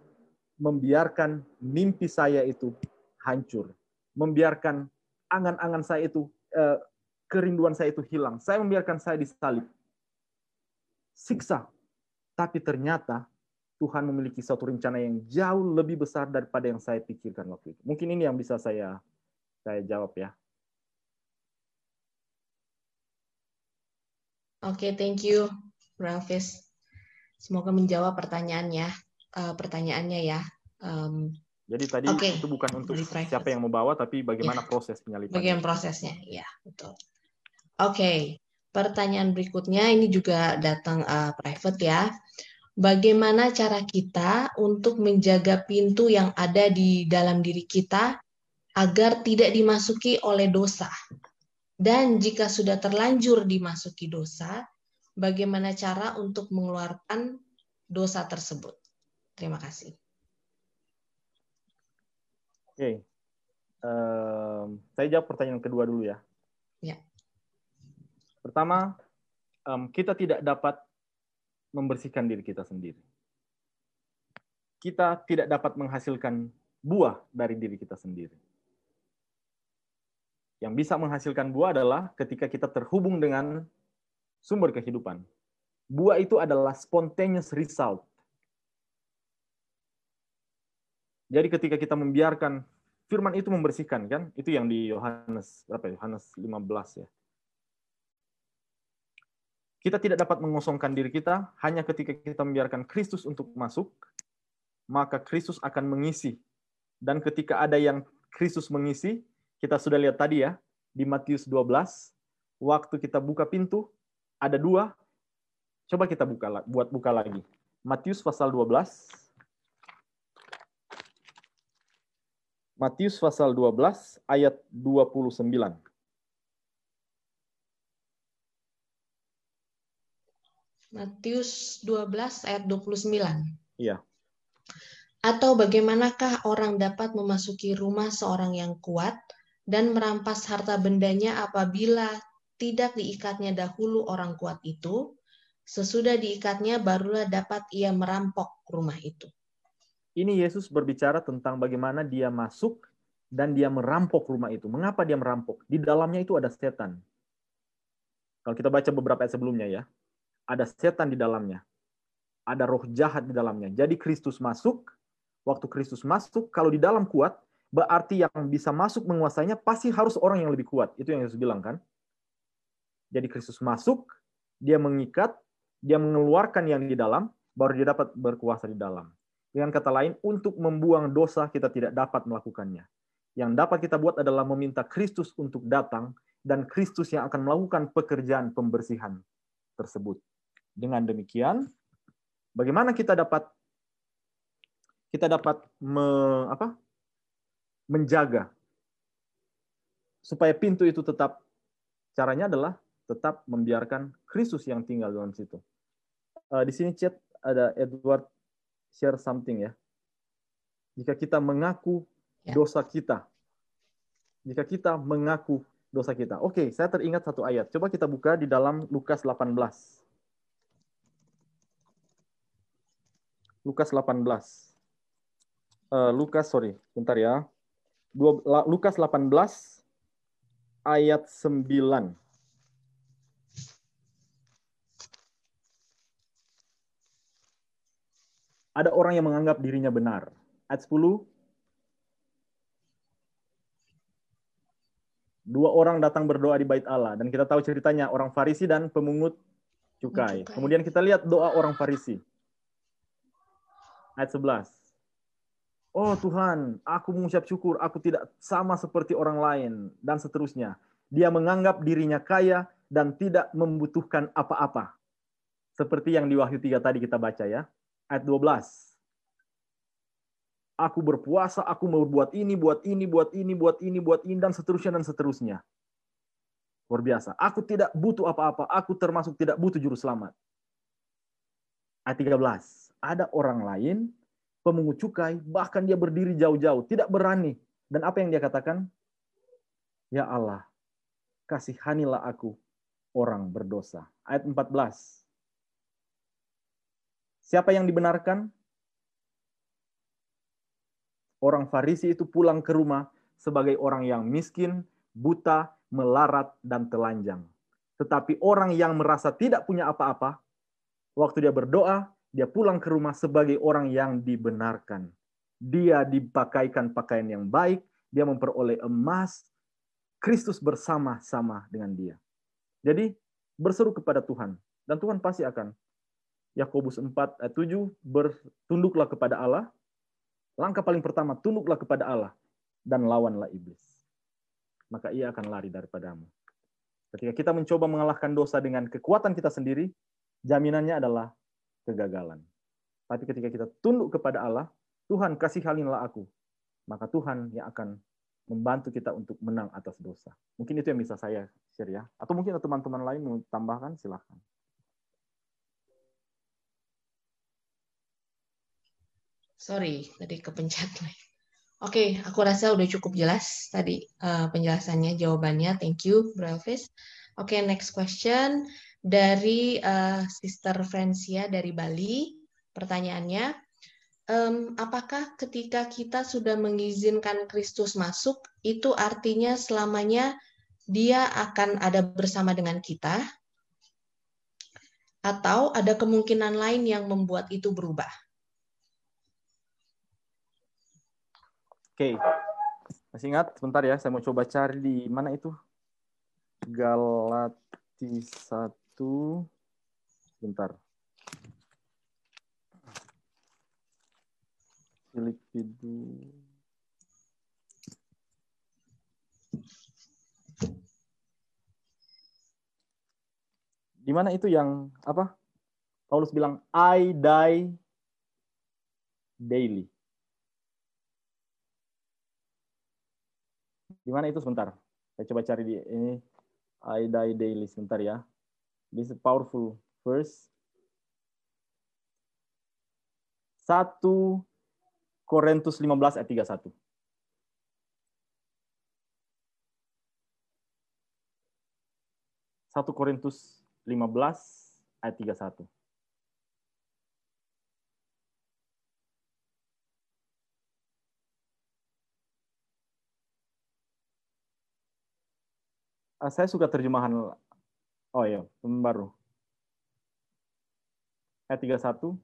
membiarkan mimpi saya itu hancur. Membiarkan angan-angan saya itu, eh, kerinduan saya itu hilang. Saya membiarkan saya disalib. Siksa. Tapi ternyata Tuhan memiliki satu rencana yang jauh lebih besar daripada yang saya pikirkan waktu itu. Mungkin ini yang bisa saya saya jawab ya. Oke, okay, thank you, Rafis. Semoga menjawab pertanyaannya, uh, pertanyaannya ya. Um, Jadi tadi okay. itu bukan untuk siapa yang mau bawa, tapi bagaimana ya. proses penyalipan. Bagaimana prosesnya, ya betul. Oke, okay. Pertanyaan berikutnya ini juga datang uh, private ya bagaimana cara kita untuk menjaga pintu yang ada di dalam diri kita agar tidak dimasuki oleh dosa. Dan jika sudah terlanjur dimasuki dosa, bagaimana cara untuk mengeluarkan dosa tersebut? Terima kasih. Oke, okay. um, saya jawab pertanyaan kedua dulu ya. Pertama, um, kita tidak dapat membersihkan diri kita sendiri. Kita tidak dapat menghasilkan buah dari diri kita sendiri. Yang bisa menghasilkan buah adalah ketika kita terhubung dengan sumber kehidupan. Buah itu adalah spontaneous result. Jadi ketika kita membiarkan firman itu membersihkan kan, itu yang di Yohanes berapa ya? Yohanes 15 ya. Kita tidak dapat mengosongkan diri kita hanya ketika kita membiarkan Kristus untuk masuk, maka Kristus akan mengisi. Dan ketika ada yang Kristus mengisi, kita sudah lihat tadi ya, di Matius 12, waktu kita buka pintu, ada dua, coba kita buka buat buka lagi. Matius pasal 12. Matius pasal 12 ayat 29. Matius 12 ayat 29. Iya. Atau bagaimanakah orang dapat memasuki rumah seorang yang kuat dan merampas harta bendanya apabila tidak diikatnya dahulu orang kuat itu, sesudah diikatnya barulah dapat ia merampok rumah itu. Ini Yesus berbicara tentang bagaimana dia masuk dan dia merampok rumah itu. Mengapa dia merampok? Di dalamnya itu ada setan. Kalau kita baca beberapa ayat sebelumnya ya, ada setan di dalamnya. Ada roh jahat di dalamnya. Jadi Kristus masuk, waktu Kristus masuk, kalau di dalam kuat, berarti yang bisa masuk menguasainya pasti harus orang yang lebih kuat. Itu yang Yesus bilang kan. Jadi Kristus masuk, dia mengikat, dia mengeluarkan yang di dalam, baru dia dapat berkuasa di dalam. Dengan kata lain, untuk membuang dosa kita tidak dapat melakukannya. Yang dapat kita buat adalah meminta Kristus untuk datang dan Kristus yang akan melakukan pekerjaan pembersihan tersebut. Dengan demikian, bagaimana kita dapat kita dapat me, apa, menjaga supaya pintu itu tetap caranya adalah tetap membiarkan Kristus yang tinggal dalam situ. Uh, di sini chat ada Edward share something ya. Jika kita mengaku ya. dosa kita, jika kita mengaku dosa kita. Oke, saya teringat satu ayat. Coba kita buka di dalam Lukas 18. Lukas 18. Uh, Lukas, sorry, bentar ya. Dua, Lukas 18 ayat 9. Ada orang yang menganggap dirinya benar. Ayat 10. Dua orang datang berdoa di bait Allah. Dan kita tahu ceritanya, orang Farisi dan pemungut cukai. Kemudian kita lihat doa orang Farisi ayat 11. Oh Tuhan, aku mengucap syukur, aku tidak sama seperti orang lain, dan seterusnya. Dia menganggap dirinya kaya dan tidak membutuhkan apa-apa. Seperti yang di Wahyu 3 tadi kita baca ya. Ayat 12. Aku berpuasa, aku mau buat ini, buat ini, buat ini, buat ini, buat ini, dan seterusnya, dan seterusnya. Luar biasa. Aku tidak butuh apa-apa. Aku termasuk tidak butuh juru selamat. Ayat 13 ada orang lain, pemungut cukai, bahkan dia berdiri jauh-jauh, tidak berani. Dan apa yang dia katakan? Ya Allah, kasihanilah aku, orang berdosa. Ayat 14. Siapa yang dibenarkan? Orang Farisi itu pulang ke rumah sebagai orang yang miskin, buta, melarat, dan telanjang. Tetapi orang yang merasa tidak punya apa-apa, waktu dia berdoa, dia pulang ke rumah sebagai orang yang dibenarkan. Dia dipakaikan pakaian yang baik, dia memperoleh emas, Kristus bersama-sama dengan dia. Jadi berseru kepada Tuhan dan Tuhan pasti akan Yakobus 4 ayat 7 bertunduklah kepada Allah. Langkah paling pertama tunduklah kepada Allah dan lawanlah iblis. Maka ia akan lari daripadamu. Ketika kita mencoba mengalahkan dosa dengan kekuatan kita sendiri, jaminannya adalah kegagalan. Tapi ketika kita tunduk kepada Allah, Tuhan kasih halinlah aku, maka Tuhan yang akan membantu kita untuk menang atas dosa. Mungkin itu yang bisa saya share ya. Atau mungkin teman-teman lain mau tambahkan, silahkan. Sorry, tadi kepencet Oke, aku rasa udah cukup jelas tadi uh, penjelasannya, jawabannya. Thank you, Bro Elvis. Oke, next question dari uh, Sister Francia dari Bali. Pertanyaannya, um, apakah ketika kita sudah mengizinkan Kristus masuk, itu artinya selamanya dia akan ada bersama dengan kita? Atau ada kemungkinan lain yang membuat itu berubah? Oke, masih ingat? Sebentar ya, saya mau coba cari di mana itu? Galati 1 itu bentar. Filipidu Di mana itu yang apa? Paulus bilang I die daily. Di mana itu sebentar? Saya coba cari di ini I die daily sebentar ya. This is powerful verse. 1 Korintus 15 ayat 31. Satu Korintus 15 ayat 31. Ah, saya suka terjemahan Oh iya, baru. Ayat 31.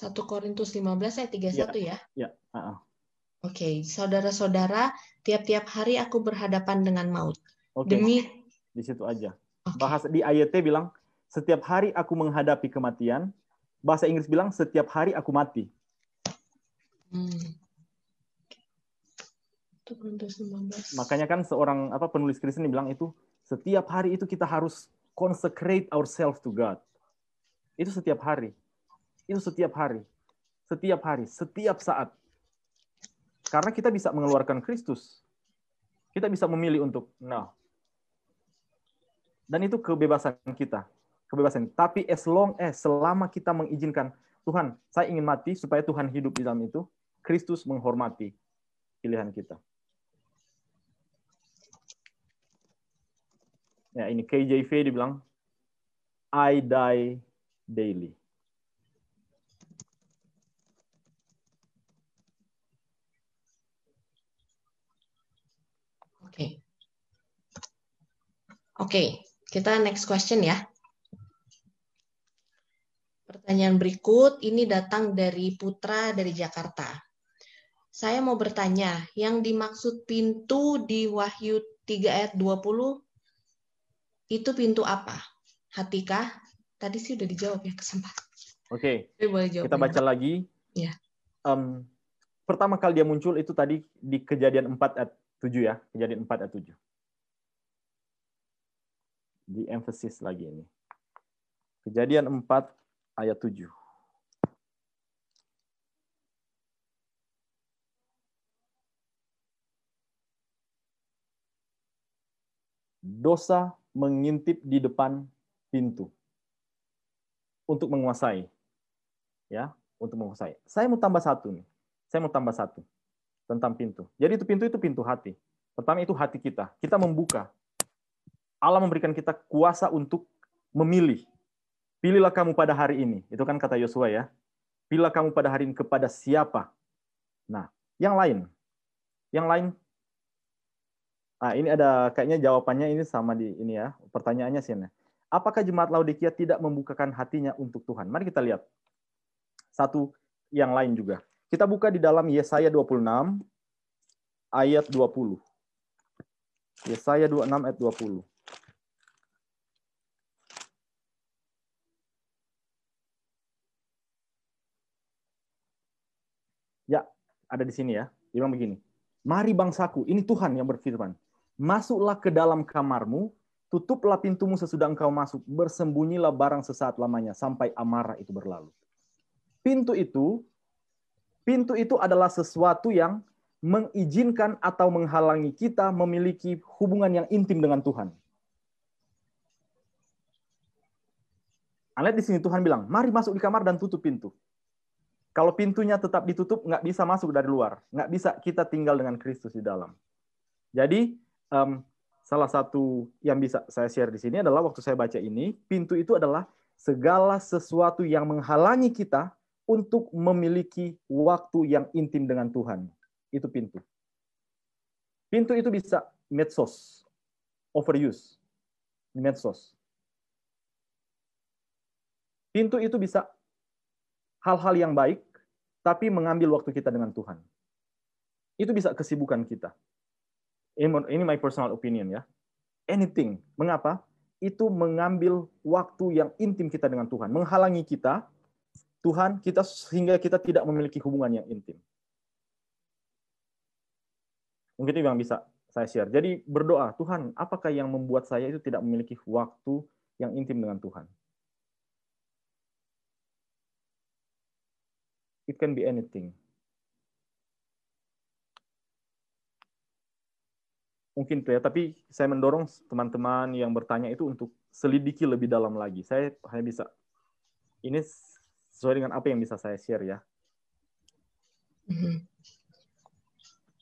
1 Korintus 15 ayat 31 ya? Ya. ya. Uh -uh. Oke, okay. saudara-saudara, tiap-tiap hari aku berhadapan dengan maut. Okay. Demi di situ aja. Okay. Bahasa di ayat bilang setiap hari aku menghadapi kematian. Bahasa Inggris bilang setiap hari aku mati. Hmm. Makanya kan seorang apa penulis Kristen bilang itu setiap hari itu kita harus consecrate ourselves to God. Itu setiap hari. Itu setiap hari. Setiap hari, setiap saat. Karena kita bisa mengeluarkan Kristus. Kita bisa memilih untuk no. Dan itu kebebasan kita. Kebebasan. Tapi as long as selama kita mengizinkan Tuhan, saya ingin mati supaya Tuhan hidup di dalam itu, Kristus menghormati pilihan kita. Ya, ini KJV dibilang I die daily. Oke. Okay. Oke, okay, kita next question ya. Pertanyaan berikut ini datang dari Putra dari Jakarta. Saya mau bertanya, yang dimaksud pintu di Wahyu 3 ayat 20 itu pintu apa? Hatikah? Tadi sih udah dijawab ya kesempatan. Oke. Okay. Kita baca lagi. Ya. Um, pertama kali dia muncul itu tadi di kejadian 4 ayat 7 ya. Kejadian 4 ayat 7. Di emphasis lagi ini. Kejadian 4 ayat 7. Dosa mengintip di depan pintu untuk menguasai. Ya, untuk menguasai. Saya mau tambah satu nih. Saya mau tambah satu tentang pintu. Jadi itu pintu itu pintu hati. Pertama itu hati kita. Kita membuka. Allah memberikan kita kuasa untuk memilih. Pilihlah kamu pada hari ini. Itu kan kata Yosua ya. Pilihlah kamu pada hari ini kepada siapa. Nah, yang lain. Yang lain Nah, ini ada kayaknya jawabannya ini sama di ini ya. Pertanyaannya sih. Apakah jemaat Laodikia tidak membukakan hatinya untuk Tuhan? Mari kita lihat. Satu yang lain juga. Kita buka di dalam Yesaya 26 ayat 20. Yesaya 26 ayat 20. Ya, ada di sini ya. Dia begini. Mari bangsaku, ini Tuhan yang berfirman Masuklah ke dalam kamarmu, tutuplah pintumu sesudah engkau masuk, bersembunyilah barang sesaat lamanya sampai amarah itu berlalu. Pintu itu pintu itu adalah sesuatu yang mengizinkan atau menghalangi kita memiliki hubungan yang intim dengan Tuhan. Lihat di sini Tuhan bilang, mari masuk di kamar dan tutup pintu. Kalau pintunya tetap ditutup, nggak bisa masuk dari luar. Nggak bisa kita tinggal dengan Kristus di dalam. Jadi, um, salah satu yang bisa saya share di sini adalah waktu saya baca ini, pintu itu adalah segala sesuatu yang menghalangi kita untuk memiliki waktu yang intim dengan Tuhan. Itu pintu. Pintu itu bisa medsos, overuse, medsos. Pintu itu bisa hal-hal yang baik, tapi mengambil waktu kita dengan Tuhan. Itu bisa kesibukan kita ini my personal opinion ya. Anything. Mengapa? Itu mengambil waktu yang intim kita dengan Tuhan, menghalangi kita Tuhan kita sehingga kita tidak memiliki hubungan yang intim. Mungkin itu yang bisa saya share. Jadi berdoa, Tuhan, apakah yang membuat saya itu tidak memiliki waktu yang intim dengan Tuhan? It can be anything. Mungkin itu ya. Tapi saya mendorong teman-teman yang bertanya itu untuk selidiki lebih dalam lagi. Saya hanya bisa ini sesuai dengan apa yang bisa saya share ya. Mhm.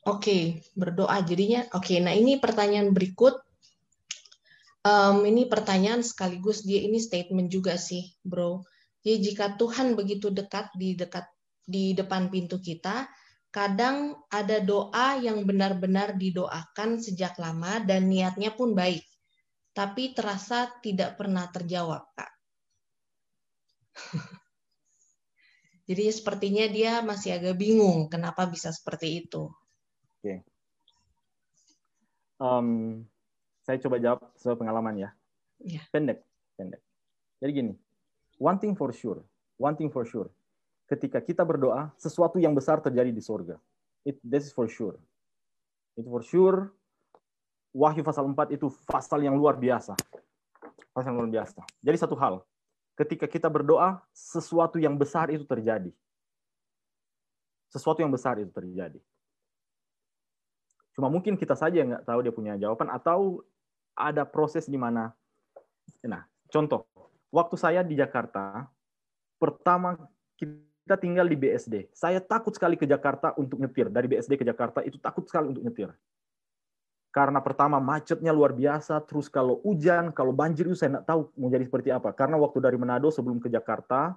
Oke, okay, berdoa jadinya. Oke, okay, nah ini pertanyaan berikut. Um, ini pertanyaan sekaligus dia ini statement juga sih, bro. Jadi jika Tuhan begitu dekat di dekat di depan pintu kita, kadang ada doa yang benar-benar didoakan sejak lama dan niatnya pun baik, tapi terasa tidak pernah terjawab, Kak. [laughs] Jadi sepertinya dia masih agak bingung kenapa bisa seperti itu. Oke. Um, saya coba jawab sesuai pengalaman ya. ya. Pendek, pendek. Jadi gini, one thing for sure, one thing for sure ketika kita berdoa, sesuatu yang besar terjadi di sorga. It, this is for sure. Itu for sure. Wahyu pasal 4 itu pasal yang luar biasa. Pasal yang luar biasa. Jadi satu hal, ketika kita berdoa, sesuatu yang besar itu terjadi. Sesuatu yang besar itu terjadi. Cuma mungkin kita saja yang nggak tahu dia punya jawaban atau ada proses di mana. Nah, contoh, waktu saya di Jakarta, pertama kita tinggal di BSD. Saya takut sekali ke Jakarta untuk nyetir. Dari BSD ke Jakarta itu takut sekali untuk nyetir. Karena pertama macetnya luar biasa, terus kalau hujan, kalau banjir itu saya nggak tahu mau jadi seperti apa. Karena waktu dari Manado sebelum ke Jakarta,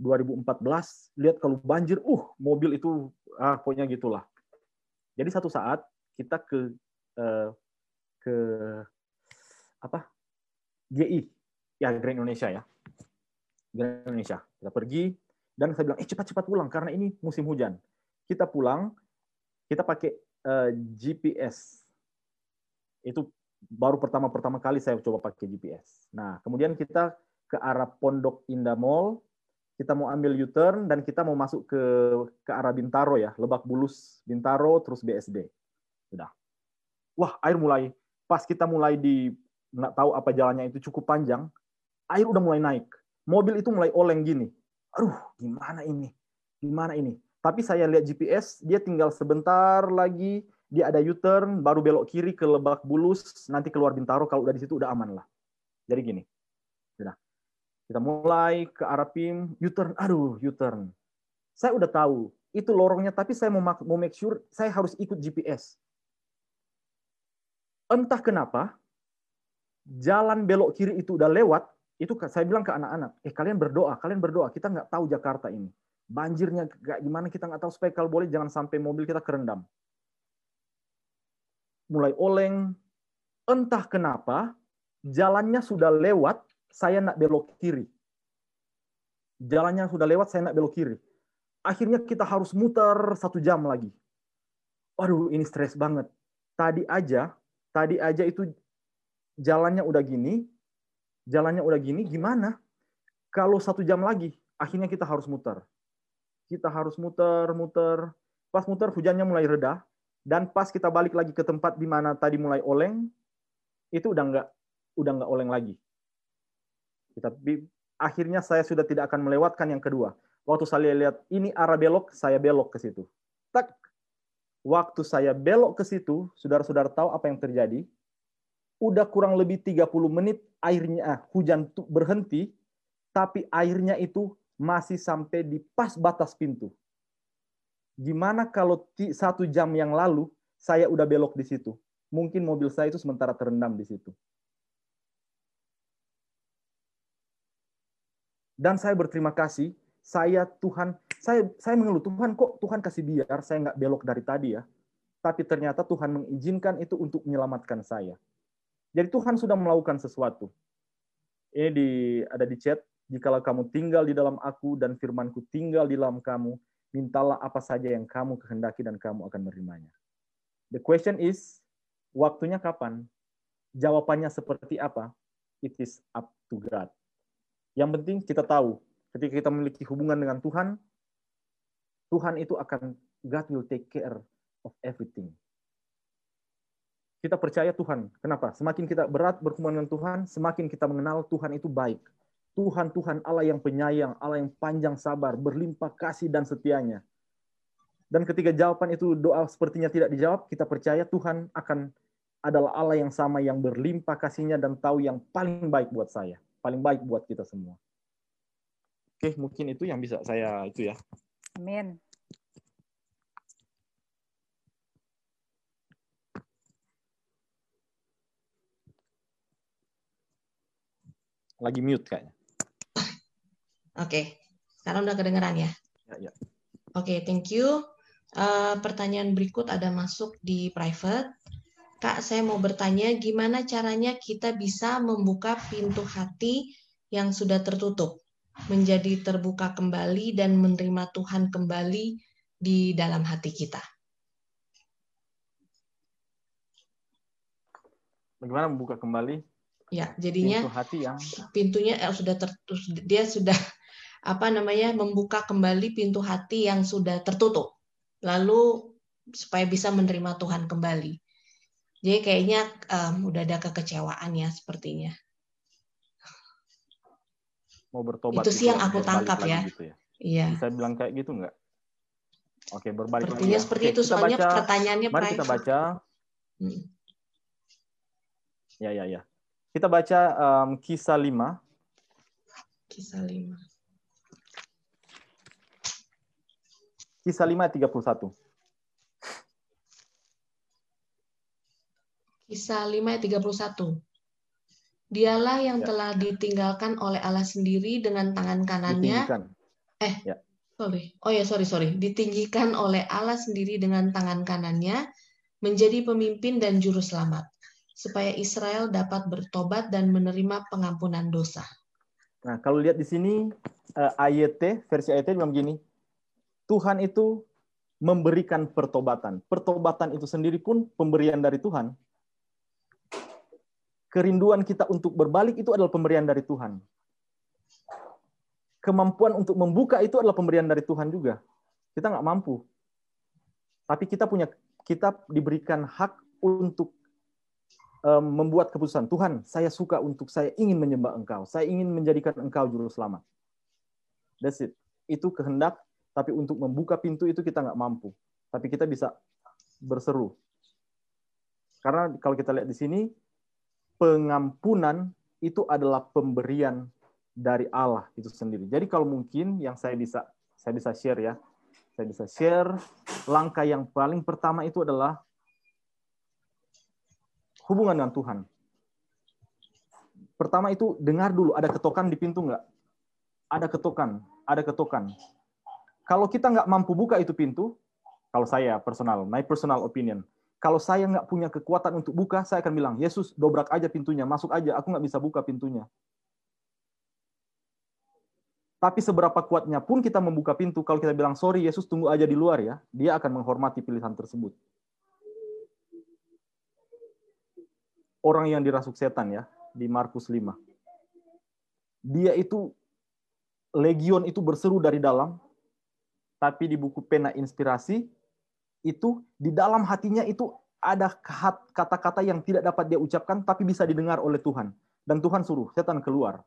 2014, lihat kalau banjir, uh, mobil itu, ah, pokoknya gitulah. Jadi satu saat kita ke eh, ke apa GI ya Grand Indonesia ya Grand Indonesia kita pergi dan saya bilang eh cepat-cepat pulang karena ini musim hujan kita pulang kita pakai uh, eh, GPS itu baru pertama pertama kali saya coba pakai GPS nah kemudian kita ke arah Pondok Indah Mall kita mau ambil U-turn dan kita mau masuk ke ke arah Bintaro ya, Lebak Bulus, Bintaro terus BSD. Sudah. Wah, air mulai pas kita mulai di nggak tahu apa jalannya itu cukup panjang, air udah mulai naik. Mobil itu mulai oleng gini. Aduh, gimana ini? Gimana ini? Tapi saya lihat GPS, dia tinggal sebentar lagi dia ada U-turn, baru belok kiri ke Lebak Bulus, nanti keluar Bintaro, kalau udah di situ udah aman lah. Jadi gini. Sudah. Kita mulai ke arah PIM, U-turn, aduh, U-turn. Saya udah tahu, itu lorongnya, tapi saya mau, mau make sure saya harus ikut GPS. Entah kenapa, jalan belok kiri itu udah lewat, itu saya bilang ke anak-anak, eh kalian berdoa, kalian berdoa, kita nggak tahu Jakarta ini. Banjirnya kayak gimana kita nggak tahu, supaya kalau boleh jangan sampai mobil kita kerendam. Mulai oleng, entah kenapa, jalannya sudah lewat, saya nak belok kiri. Jalannya sudah lewat, saya nak belok kiri. Akhirnya kita harus muter satu jam lagi. Waduh, ini stres banget. Tadi aja, tadi aja itu jalannya udah gini, jalannya udah gini, gimana? Kalau satu jam lagi, akhirnya kita harus muter. Kita harus muter, muter. Pas muter, hujannya mulai reda. Dan pas kita balik lagi ke tempat di mana tadi mulai oleng, itu udah nggak udah nggak oleng lagi. Tapi akhirnya saya sudah tidak akan melewatkan yang kedua. Waktu saya lihat ini arah belok, saya belok ke situ. Tak. Waktu saya belok ke situ, saudara-saudara tahu apa yang terjadi? Udah kurang lebih 30 menit airnya ah, hujan berhenti, tapi airnya itu masih sampai di pas batas pintu. Gimana kalau satu jam yang lalu saya udah belok di situ? Mungkin mobil saya itu sementara terendam di situ. Dan saya berterima kasih, saya Tuhan, saya saya mengeluh Tuhan kok Tuhan kasih biar saya nggak belok dari tadi ya. Tapi ternyata Tuhan mengizinkan itu untuk menyelamatkan saya. Jadi Tuhan sudah melakukan sesuatu. Ini di, ada di chat, jikalau kamu tinggal di dalam aku dan firmanku tinggal di dalam kamu, mintalah apa saja yang kamu kehendaki dan kamu akan menerimanya. The question is, waktunya kapan? Jawabannya seperti apa? It is up to God. Yang penting kita tahu, ketika kita memiliki hubungan dengan Tuhan, Tuhan itu akan, God will take care of everything. Kita percaya Tuhan. Kenapa? Semakin kita berat berhubungan dengan Tuhan, semakin kita mengenal Tuhan itu baik. Tuhan, Tuhan Allah yang penyayang, Allah yang panjang sabar, berlimpah kasih dan setianya. Dan ketika jawaban itu doa sepertinya tidak dijawab, kita percaya Tuhan akan adalah Allah yang sama yang berlimpah kasihnya dan tahu yang paling baik buat saya paling baik buat kita semua. Oke, mungkin itu yang bisa saya itu ya. Amin. Lagi mute kayaknya. Oke, sekarang udah kedengeran ya? Ya, ya. Oke, thank you. Uh, pertanyaan berikut ada masuk di private. Kak, saya mau bertanya gimana caranya kita bisa membuka pintu hati yang sudah tertutup, menjadi terbuka kembali dan menerima Tuhan kembali di dalam hati kita. Bagaimana membuka kembali? Ya, jadinya pintu hati yang pintunya eh, sudah tertutup, dia sudah [laughs] apa namanya membuka kembali pintu hati yang sudah tertutup. Lalu supaya bisa menerima Tuhan kembali. Jadi kayaknya um, udah ada kekecewaan ya sepertinya. Mau bertobat. Itu sih gitu yang ya, aku tangkap ya. Gitu ya. Iya. Bisa bilang kayak gitu nggak? Oke, berbalik lagi Sepertinya ya. seperti Oke, itu soalnya baca- pertanyaannya Mari kita baca. Hmm. Ya, ya, ya. Kita baca em, kisah 5 Kisah 5. Kisah 5 ayat 31. Kisah 5 ayat 31. Dialah yang Ya. telah ditinggalkan oleh Allah sendiri dengan tangan kanannya. Ditinggikan. Sorry. Oh ya, sorry, sorry. Ditinggikan oleh Allah sendiri dengan tangan kanannya menjadi pemimpin dan juru selamat supaya Israel dapat bertobat dan menerima pengampunan dosa. Nah, kalau lihat di sini eh, AYT, versi AYT bilang begini. Tuhan itu memberikan pertobatan. Pertobatan itu sendiri pun pemberian dari Tuhan. Kerinduan kita untuk berbalik itu adalah pemberian dari Tuhan. Kemampuan untuk membuka itu adalah pemberian dari Tuhan juga. Kita nggak mampu. Tapi kita punya kita diberikan hak untuk membuat keputusan. Tuhan, saya suka untuk saya ingin menyembah Engkau. Saya ingin menjadikan Engkau juru selamat. That's it. Itu kehendak, tapi untuk membuka pintu itu kita nggak mampu. Tapi kita bisa berseru. Karena kalau kita lihat di sini, pengampunan itu adalah pemberian dari Allah itu sendiri. Jadi kalau mungkin yang saya bisa saya bisa share ya. Saya bisa share langkah yang paling pertama itu adalah hubungan dengan Tuhan. Pertama itu dengar dulu ada ketokan di pintu nggak? Ada ketokan, ada ketokan. Kalau kita nggak mampu buka itu pintu, kalau saya personal, my personal opinion, kalau saya nggak punya kekuatan untuk buka, saya akan bilang, Yesus dobrak aja pintunya, masuk aja, aku nggak bisa buka pintunya. Tapi seberapa kuatnya pun kita membuka pintu, kalau kita bilang, sorry Yesus tunggu aja di luar ya, dia akan menghormati pilihan tersebut. Orang yang dirasuk setan ya, di Markus 5. Dia itu, legion itu berseru dari dalam, tapi di buku pena inspirasi, itu di dalam hatinya itu ada kata-kata yang tidak dapat dia ucapkan, tapi bisa didengar oleh Tuhan. Dan Tuhan suruh, setan keluar.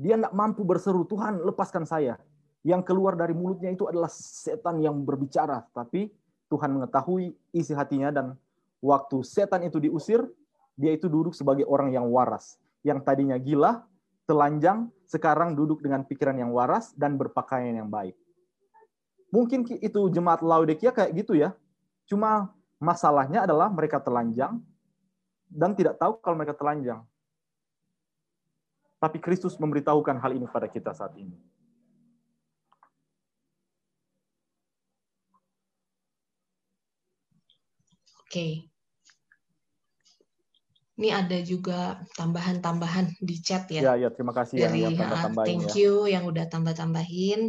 Dia tidak mampu berseru, Tuhan lepaskan saya. Yang keluar dari mulutnya itu adalah setan yang berbicara. Tapi Tuhan mengetahui isi hatinya dan waktu setan itu diusir, dia itu duduk sebagai orang yang waras. Yang tadinya gila, telanjang, sekarang duduk dengan pikiran yang waras dan berpakaian yang baik. Mungkin itu jemaat Laodikia kayak gitu ya. Cuma masalahnya adalah mereka telanjang dan tidak tahu kalau mereka telanjang. Tapi Kristus memberitahukan hal ini pada kita saat ini. Oke. Ini ada juga tambahan-tambahan di chat ya. Ya, ya terima kasih dari yang, yang tambah-tambahin thank ya. you yang udah tambah-tambahin.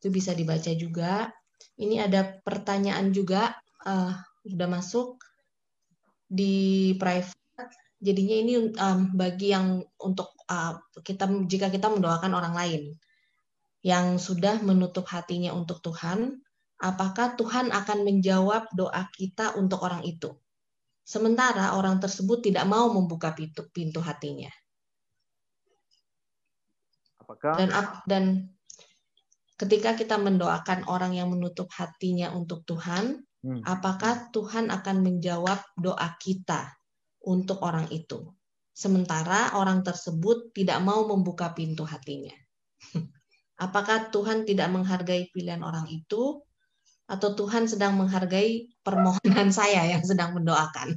Itu bisa dibaca juga. Ini ada pertanyaan juga uh, udah masuk di private. Jadinya ini um, bagi yang untuk uh, kita jika kita mendoakan orang lain yang sudah menutup hatinya untuk Tuhan, apakah Tuhan akan menjawab doa kita untuk orang itu? Sementara orang tersebut tidak mau membuka pintu, pintu hatinya. Apakah Dan dan ketika kita mendoakan orang yang menutup hatinya untuk Tuhan, Hmm. apakah Tuhan akan menjawab doa kita untuk orang itu? Sementara orang tersebut tidak mau membuka pintu hatinya. [laughs] Apakah Tuhan tidak menghargai pilihan orang itu atau Tuhan sedang menghargai permohonan [laughs] saya yang sedang mendoakan?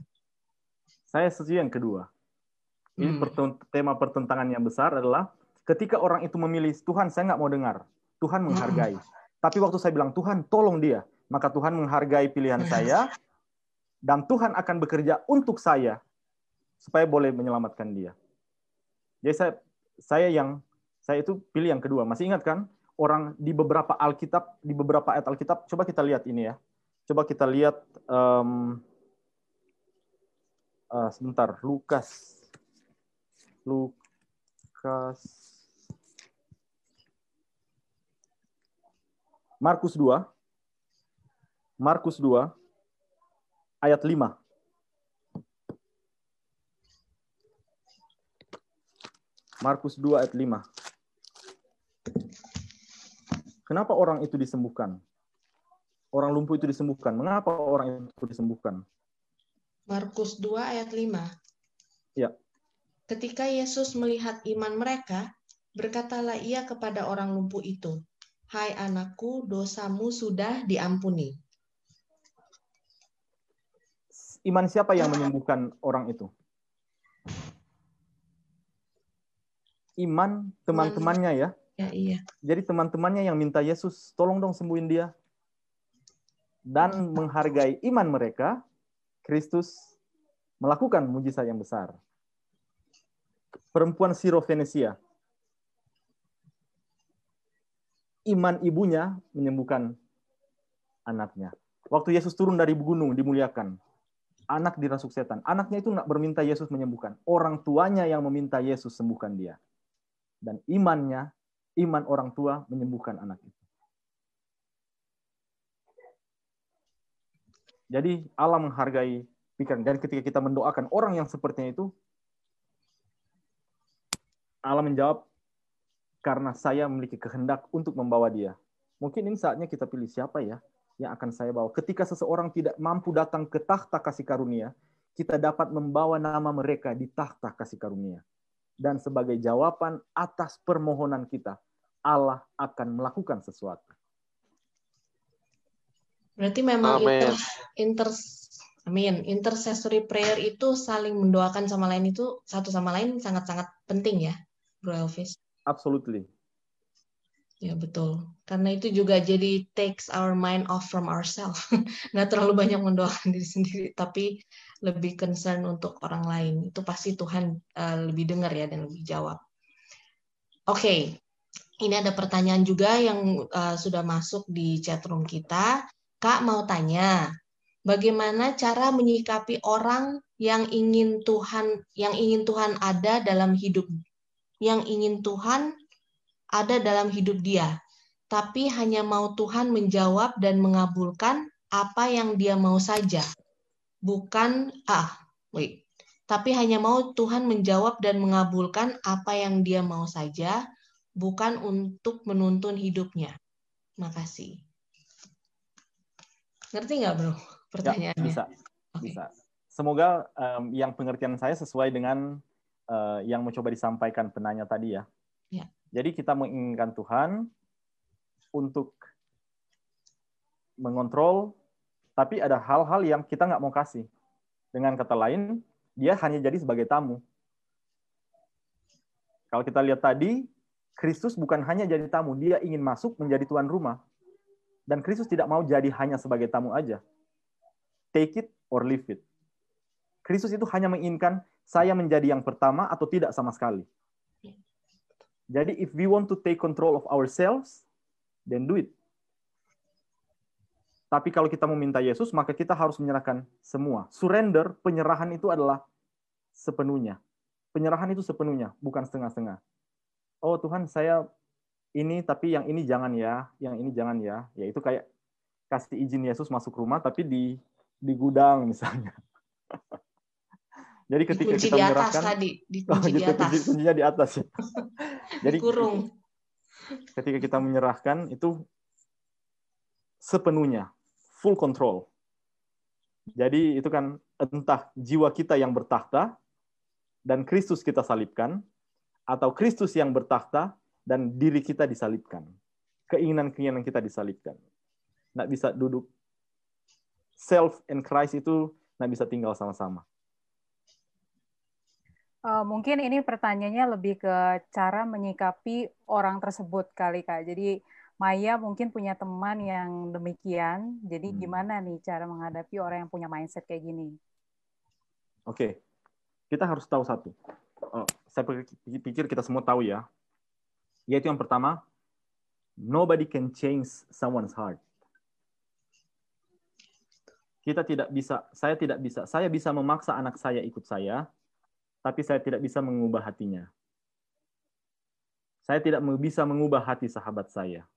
saya setuju yang kedua. Ini Hmm. tema pertentangan yang besar adalah ketika orang itu memilih Tuhan saya nggak mau dengar, Tuhan menghargai. Tapi waktu saya bilang Tuhan tolong dia, maka Tuhan menghargai pilihan saya dan Tuhan akan bekerja untuk saya supaya boleh menyelamatkan dia. Jadi saya saya yang saya itu pilih yang kedua. Masih ingat kan orang di beberapa Alkitab di beberapa ayat Alkitab coba kita lihat ini ya. Coba kita lihat em, eh, sebentar Lukas. Lukas. Markus 2 Markus 2 ayat 5 Markus 2 ayat 5 Kenapa orang itu disembuhkan? Orang lumpuh itu disembuhkan. Mengapa orang itu disembuhkan? Markus 2 ayat 5. Ya. Ketika Yesus melihat iman mereka, berkatalah ia kepada orang lumpuh itu, "Hai anakku, dosamu sudah diampuni." Iman siapa yang menyembuhkan orang itu? Iman teman-temannya ya. Ya, iya. Jadi teman-temannya yang minta Yesus, tolong dong sembuhin dia. Dan menghargai iman mereka, Kristus melakukan mujizat yang besar. Perempuan Siro Venesia. Iman ibunya menyembuhkan anaknya. Waktu Yesus turun dari gunung dimuliakan. Anak dirasuk setan. Anaknya itu nggak berminta Yesus menyembuhkan. Orang tuanya yang meminta Yesus sembuhkan dia. Dan imannya iman orang tua menyembuhkan anak itu. Jadi Allah menghargai pikiran dan ketika kita mendoakan orang yang sepertinya itu Allah menjawab karena saya memiliki kehendak untuk membawa dia. Mungkin ini saatnya kita pilih siapa ya yang akan saya bawa. Ketika seseorang tidak mampu datang ke tahta kasih karunia, kita dapat membawa nama mereka di tahta kasih karunia dan sebagai jawaban atas permohonan kita, Allah akan melakukan sesuatu. Berarti memang inter, inter amin, intercessory prayer itu saling mendoakan sama lain itu satu sama lain sangat-sangat penting ya, Bro Elvis. Absolutely. Ya betul. Karena itu juga jadi takes our mind off from ourselves. [laughs] Nggak terlalu banyak mendoakan diri sendiri, tapi lebih concern untuk orang lain. Itu pasti Tuhan uh, lebih dengar ya dan lebih jawab. Oke, okay. ini ada pertanyaan juga yang uh, sudah masuk di chat room kita. Kak mau tanya, bagaimana cara menyikapi orang yang ingin Tuhan yang ingin Tuhan ada dalam hidup yang ingin Tuhan ada dalam hidup dia, tapi hanya mau Tuhan menjawab dan mengabulkan apa yang dia mau saja. Bukan ah, wait. Tapi hanya mau Tuhan menjawab dan mengabulkan apa yang dia mau saja, bukan untuk menuntun hidupnya. Makasih. Ngerti nggak, Bro? Pertanyaannya. Ya, bisa. Okay. Bisa. Semoga um, yang pengertian saya sesuai dengan uh, yang mencoba disampaikan penanya tadi ya. Ya. Jadi kita menginginkan Tuhan untuk mengontrol, tapi ada hal-hal yang kita nggak mau kasih. Dengan kata lain, dia hanya jadi sebagai tamu. Kalau kita lihat tadi, Kristus bukan hanya jadi tamu, dia ingin masuk menjadi tuan rumah. Dan Kristus tidak mau jadi hanya sebagai tamu aja. Take it or leave it. Kristus itu hanya menginginkan saya menjadi yang pertama atau tidak sama sekali. Jadi if we want to take control of ourselves, then do it. Tapi kalau kita meminta Yesus, maka kita harus menyerahkan semua. Surrender, penyerahan itu adalah sepenuhnya. Penyerahan itu sepenuhnya, bukan setengah-setengah. Oh Tuhan, saya ini tapi yang ini jangan ya, yang ini jangan ya. Ya itu kayak kasih izin Yesus masuk rumah tapi di di gudang misalnya. [laughs] Jadi ketika dikunci kita di atas menyerahkan, tadi, dikunci oh, gitu, di atas. Kunci, kuncinya di atas ya. [laughs] Jadi Dikurung. ketika kita menyerahkan itu sepenuhnya, full control. Jadi itu kan entah jiwa kita yang bertakhta dan Kristus kita salibkan, atau Kristus yang bertakhta dan diri kita disalibkan. Keinginan-keinginan kita disalibkan. Nggak bisa duduk. Self and Christ itu nggak bisa tinggal sama-sama. Uh, mungkin ini pertanyaannya lebih ke cara menyikapi orang tersebut kali kak. Jadi Maya mungkin punya teman yang demikian. Jadi hmm. gimana nih cara menghadapi orang yang punya mindset kayak gini? Oke, okay. kita harus tahu satu. Oh, saya pikir kita semua tahu ya. Yaitu yang pertama, nobody can change someone's heart. Kita tidak bisa, saya tidak bisa, saya bisa memaksa anak saya ikut saya, tapi saya tidak bisa mengubah hatinya. Saya tidak bisa mengubah hati sahabat saya.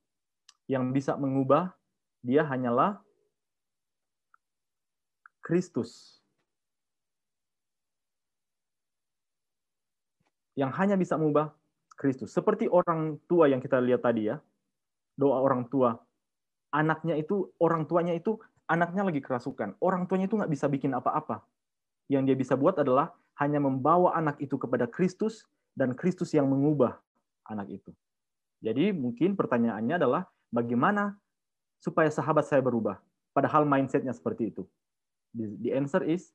Yang bisa mengubah dia hanyalah Kristus. Yang hanya bisa mengubah Kristus. Seperti orang tua yang kita lihat tadi ya. doa orang tua. Anaknya itu, orang tuanya itu, anaknya lagi kerasukan. Orang tuanya itu nggak bisa bikin apa-apa. Yang dia bisa buat adalah hanya membawa anak itu kepada Kristus dan Kristus yang mengubah anak itu. Jadi mungkin pertanyaannya adalah bagaimana supaya sahabat saya berubah? Padahal mindsetnya seperti itu. The answer is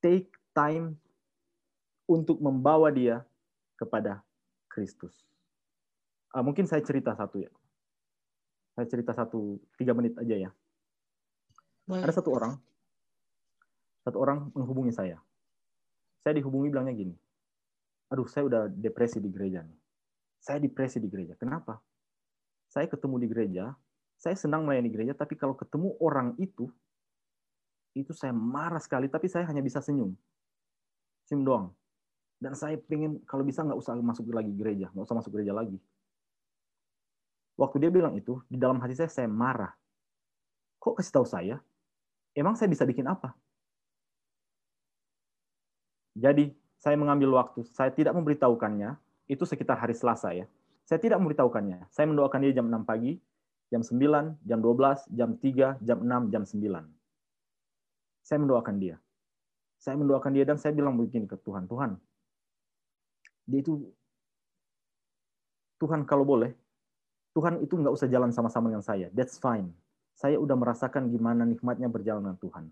take time untuk membawa dia kepada Kristus. Uh, mungkin saya cerita satu ya. Saya cerita satu tiga menit aja ya. Boleh. Ada satu orang, satu orang menghubungi saya. Saya dihubungi bilangnya gini, aduh saya udah depresi di gereja nih. Saya depresi di gereja. Kenapa? Saya ketemu di gereja, saya senang melayani gereja, tapi kalau ketemu orang itu, itu saya marah sekali, tapi saya hanya bisa senyum. Senyum doang. Dan saya pengen, kalau bisa nggak usah masuk lagi gereja, nggak usah masuk gereja lagi. Waktu dia bilang itu, di dalam hati saya, saya marah. Kok kasih tahu saya? Emang saya bisa bikin apa? Jadi, saya mengambil waktu, saya tidak memberitahukannya, itu sekitar hari Selasa ya. Saya tidak memberitahukannya. Saya mendoakan dia jam 6 pagi, jam 9, jam 12, jam 3, jam 6, jam 9. Saya mendoakan dia. Saya mendoakan dia dan saya bilang begini ke Tuhan, Tuhan, dia itu, Tuhan kalau boleh, Tuhan itu nggak usah jalan sama-sama dengan saya. That's fine. Saya udah merasakan gimana nikmatnya berjalan dengan Tuhan.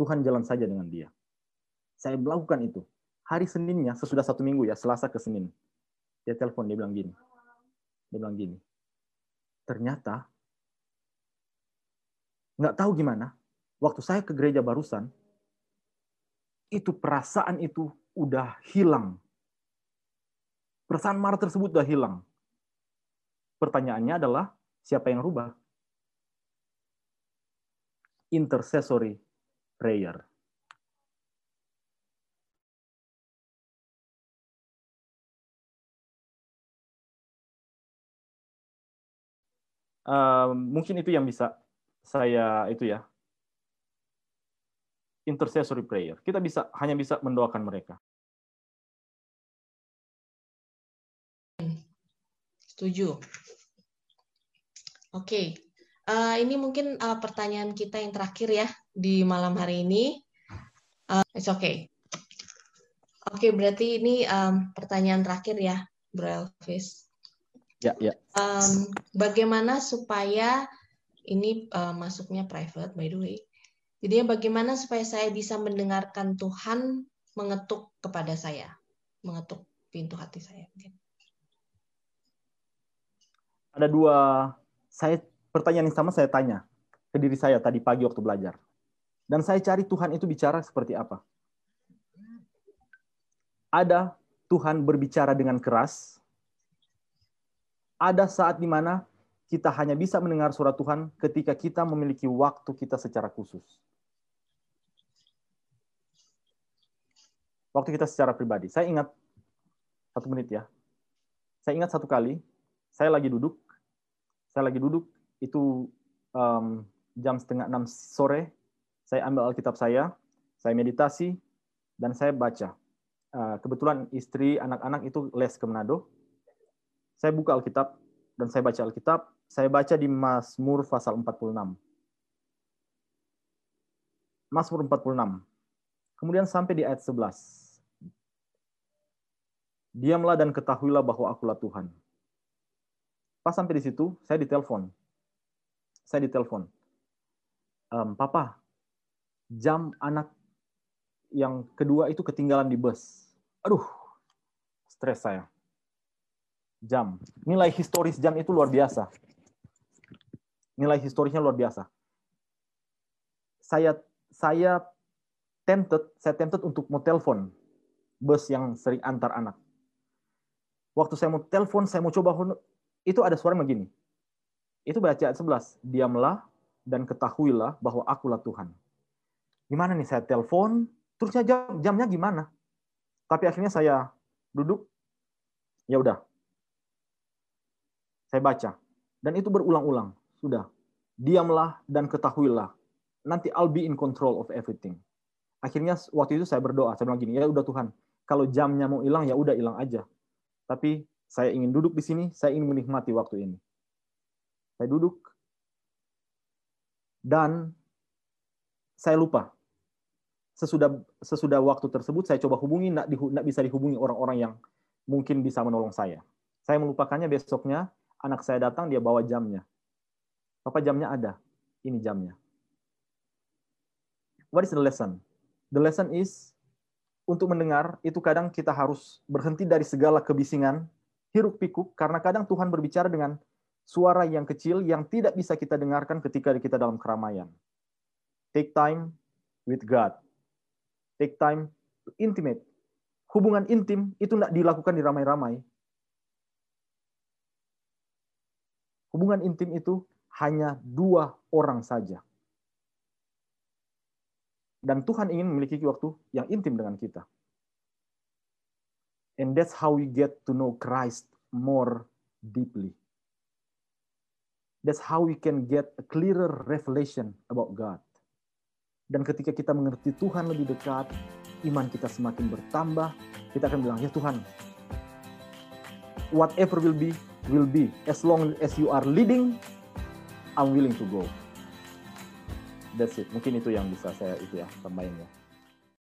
Tuhan jalan saja dengan dia. Saya melakukan itu. Hari Seninnya, sesudah satu minggu ya, Selasa ke Senin. Dia telepon, dia bilang gini. Dia bilang gini, ternyata nggak tahu gimana. Waktu saya ke gereja barusan, itu perasaan itu udah hilang. Perasaan marah tersebut udah hilang. Pertanyaannya adalah siapa yang rubah? Intercessory prayer. Mungkin itu yang bisa saya itu ya intercessory prayer. Kita bisa hanya bisa mendoakan mereka. Setuju. Oke, okay. uh, ini mungkin uh, pertanyaan kita yang terakhir ya di malam hari ini. Uh, it's okay. Oke, okay, berarti ini um, pertanyaan terakhir ya, Bro Elvis. Ya, ya. Um, bagaimana supaya ini uh, masuknya private by the way. Jadi bagaimana supaya saya bisa mendengarkan Tuhan mengetuk kepada saya, mengetuk pintu hati saya. Ada dua, saya pertanyaan yang sama saya tanya ke diri saya tadi pagi waktu belajar. Dan saya cari Tuhan itu bicara seperti apa. Ada Tuhan berbicara dengan keras, ada saat di mana kita hanya bisa mendengar suara Tuhan ketika kita memiliki waktu kita secara khusus. Waktu kita secara pribadi. Saya ingat satu menit ya. Saya ingat satu kali, saya lagi duduk, saya lagi duduk itu um, jam setengah enam sore, saya ambil Alkitab saya, saya meditasi, dan saya baca. Uh, kebetulan istri, anak-anak itu les ke Manado, saya buka Alkitab dan saya baca Alkitab, saya baca di Mazmur pasal 46. Mazmur 46. Kemudian sampai di ayat 11. Diamlah dan ketahuilah bahwa akulah Tuhan. Pas sampai di situ, saya ditelepon. Saya ditelepon. Um, Papa, jam anak yang kedua itu ketinggalan di bus. Aduh, stres saya jam. Nilai historis jam itu luar biasa. Nilai historisnya luar biasa. Saya saya tempted, saya tempted untuk mau telepon bus yang sering antar anak. Waktu saya mau telepon, saya mau coba itu ada suara begini. Itu baca ayat 11. Diamlah dan ketahuilah bahwa akulah Tuhan. Gimana nih saya telepon, terusnya jam, jamnya gimana? Tapi akhirnya saya duduk, ya udah, saya baca. Dan itu berulang-ulang. Sudah. Diamlah dan ketahuilah. Nanti I'll be in control of everything. Akhirnya waktu itu saya berdoa. Saya bilang gini, ya udah Tuhan. Kalau jamnya mau hilang, ya udah hilang aja. Tapi saya ingin duduk di sini, saya ingin menikmati waktu ini. Saya duduk dan saya lupa. Sesudah sesudah waktu tersebut saya coba hubungi, tidak bisa dihubungi orang-orang yang mungkin bisa menolong saya. Saya melupakannya besoknya, anak saya datang, dia bawa jamnya. Papa jamnya ada, ini jamnya. What is the lesson? The lesson is, untuk mendengar, itu kadang kita harus berhenti dari segala kebisingan, hiruk pikuk, karena kadang Tuhan berbicara dengan suara yang kecil yang tidak bisa kita dengarkan ketika kita dalam keramaian. Take time with God. Take time intimate. Hubungan intim itu tidak dilakukan di ramai-ramai. Hubungan intim itu hanya dua orang saja. Dan Tuhan ingin memiliki waktu yang intim dengan kita. And that's how we get to know Christ more deeply. That's how we can get a clearer revelation about God. Dan ketika kita mengerti Tuhan lebih dekat, iman kita semakin bertambah, kita akan bilang, ya Tuhan, whatever will be, will be. As long as you are leading, I'm willing to go. That's it. Mungkin itu yang bisa saya itu ya tambahin ya.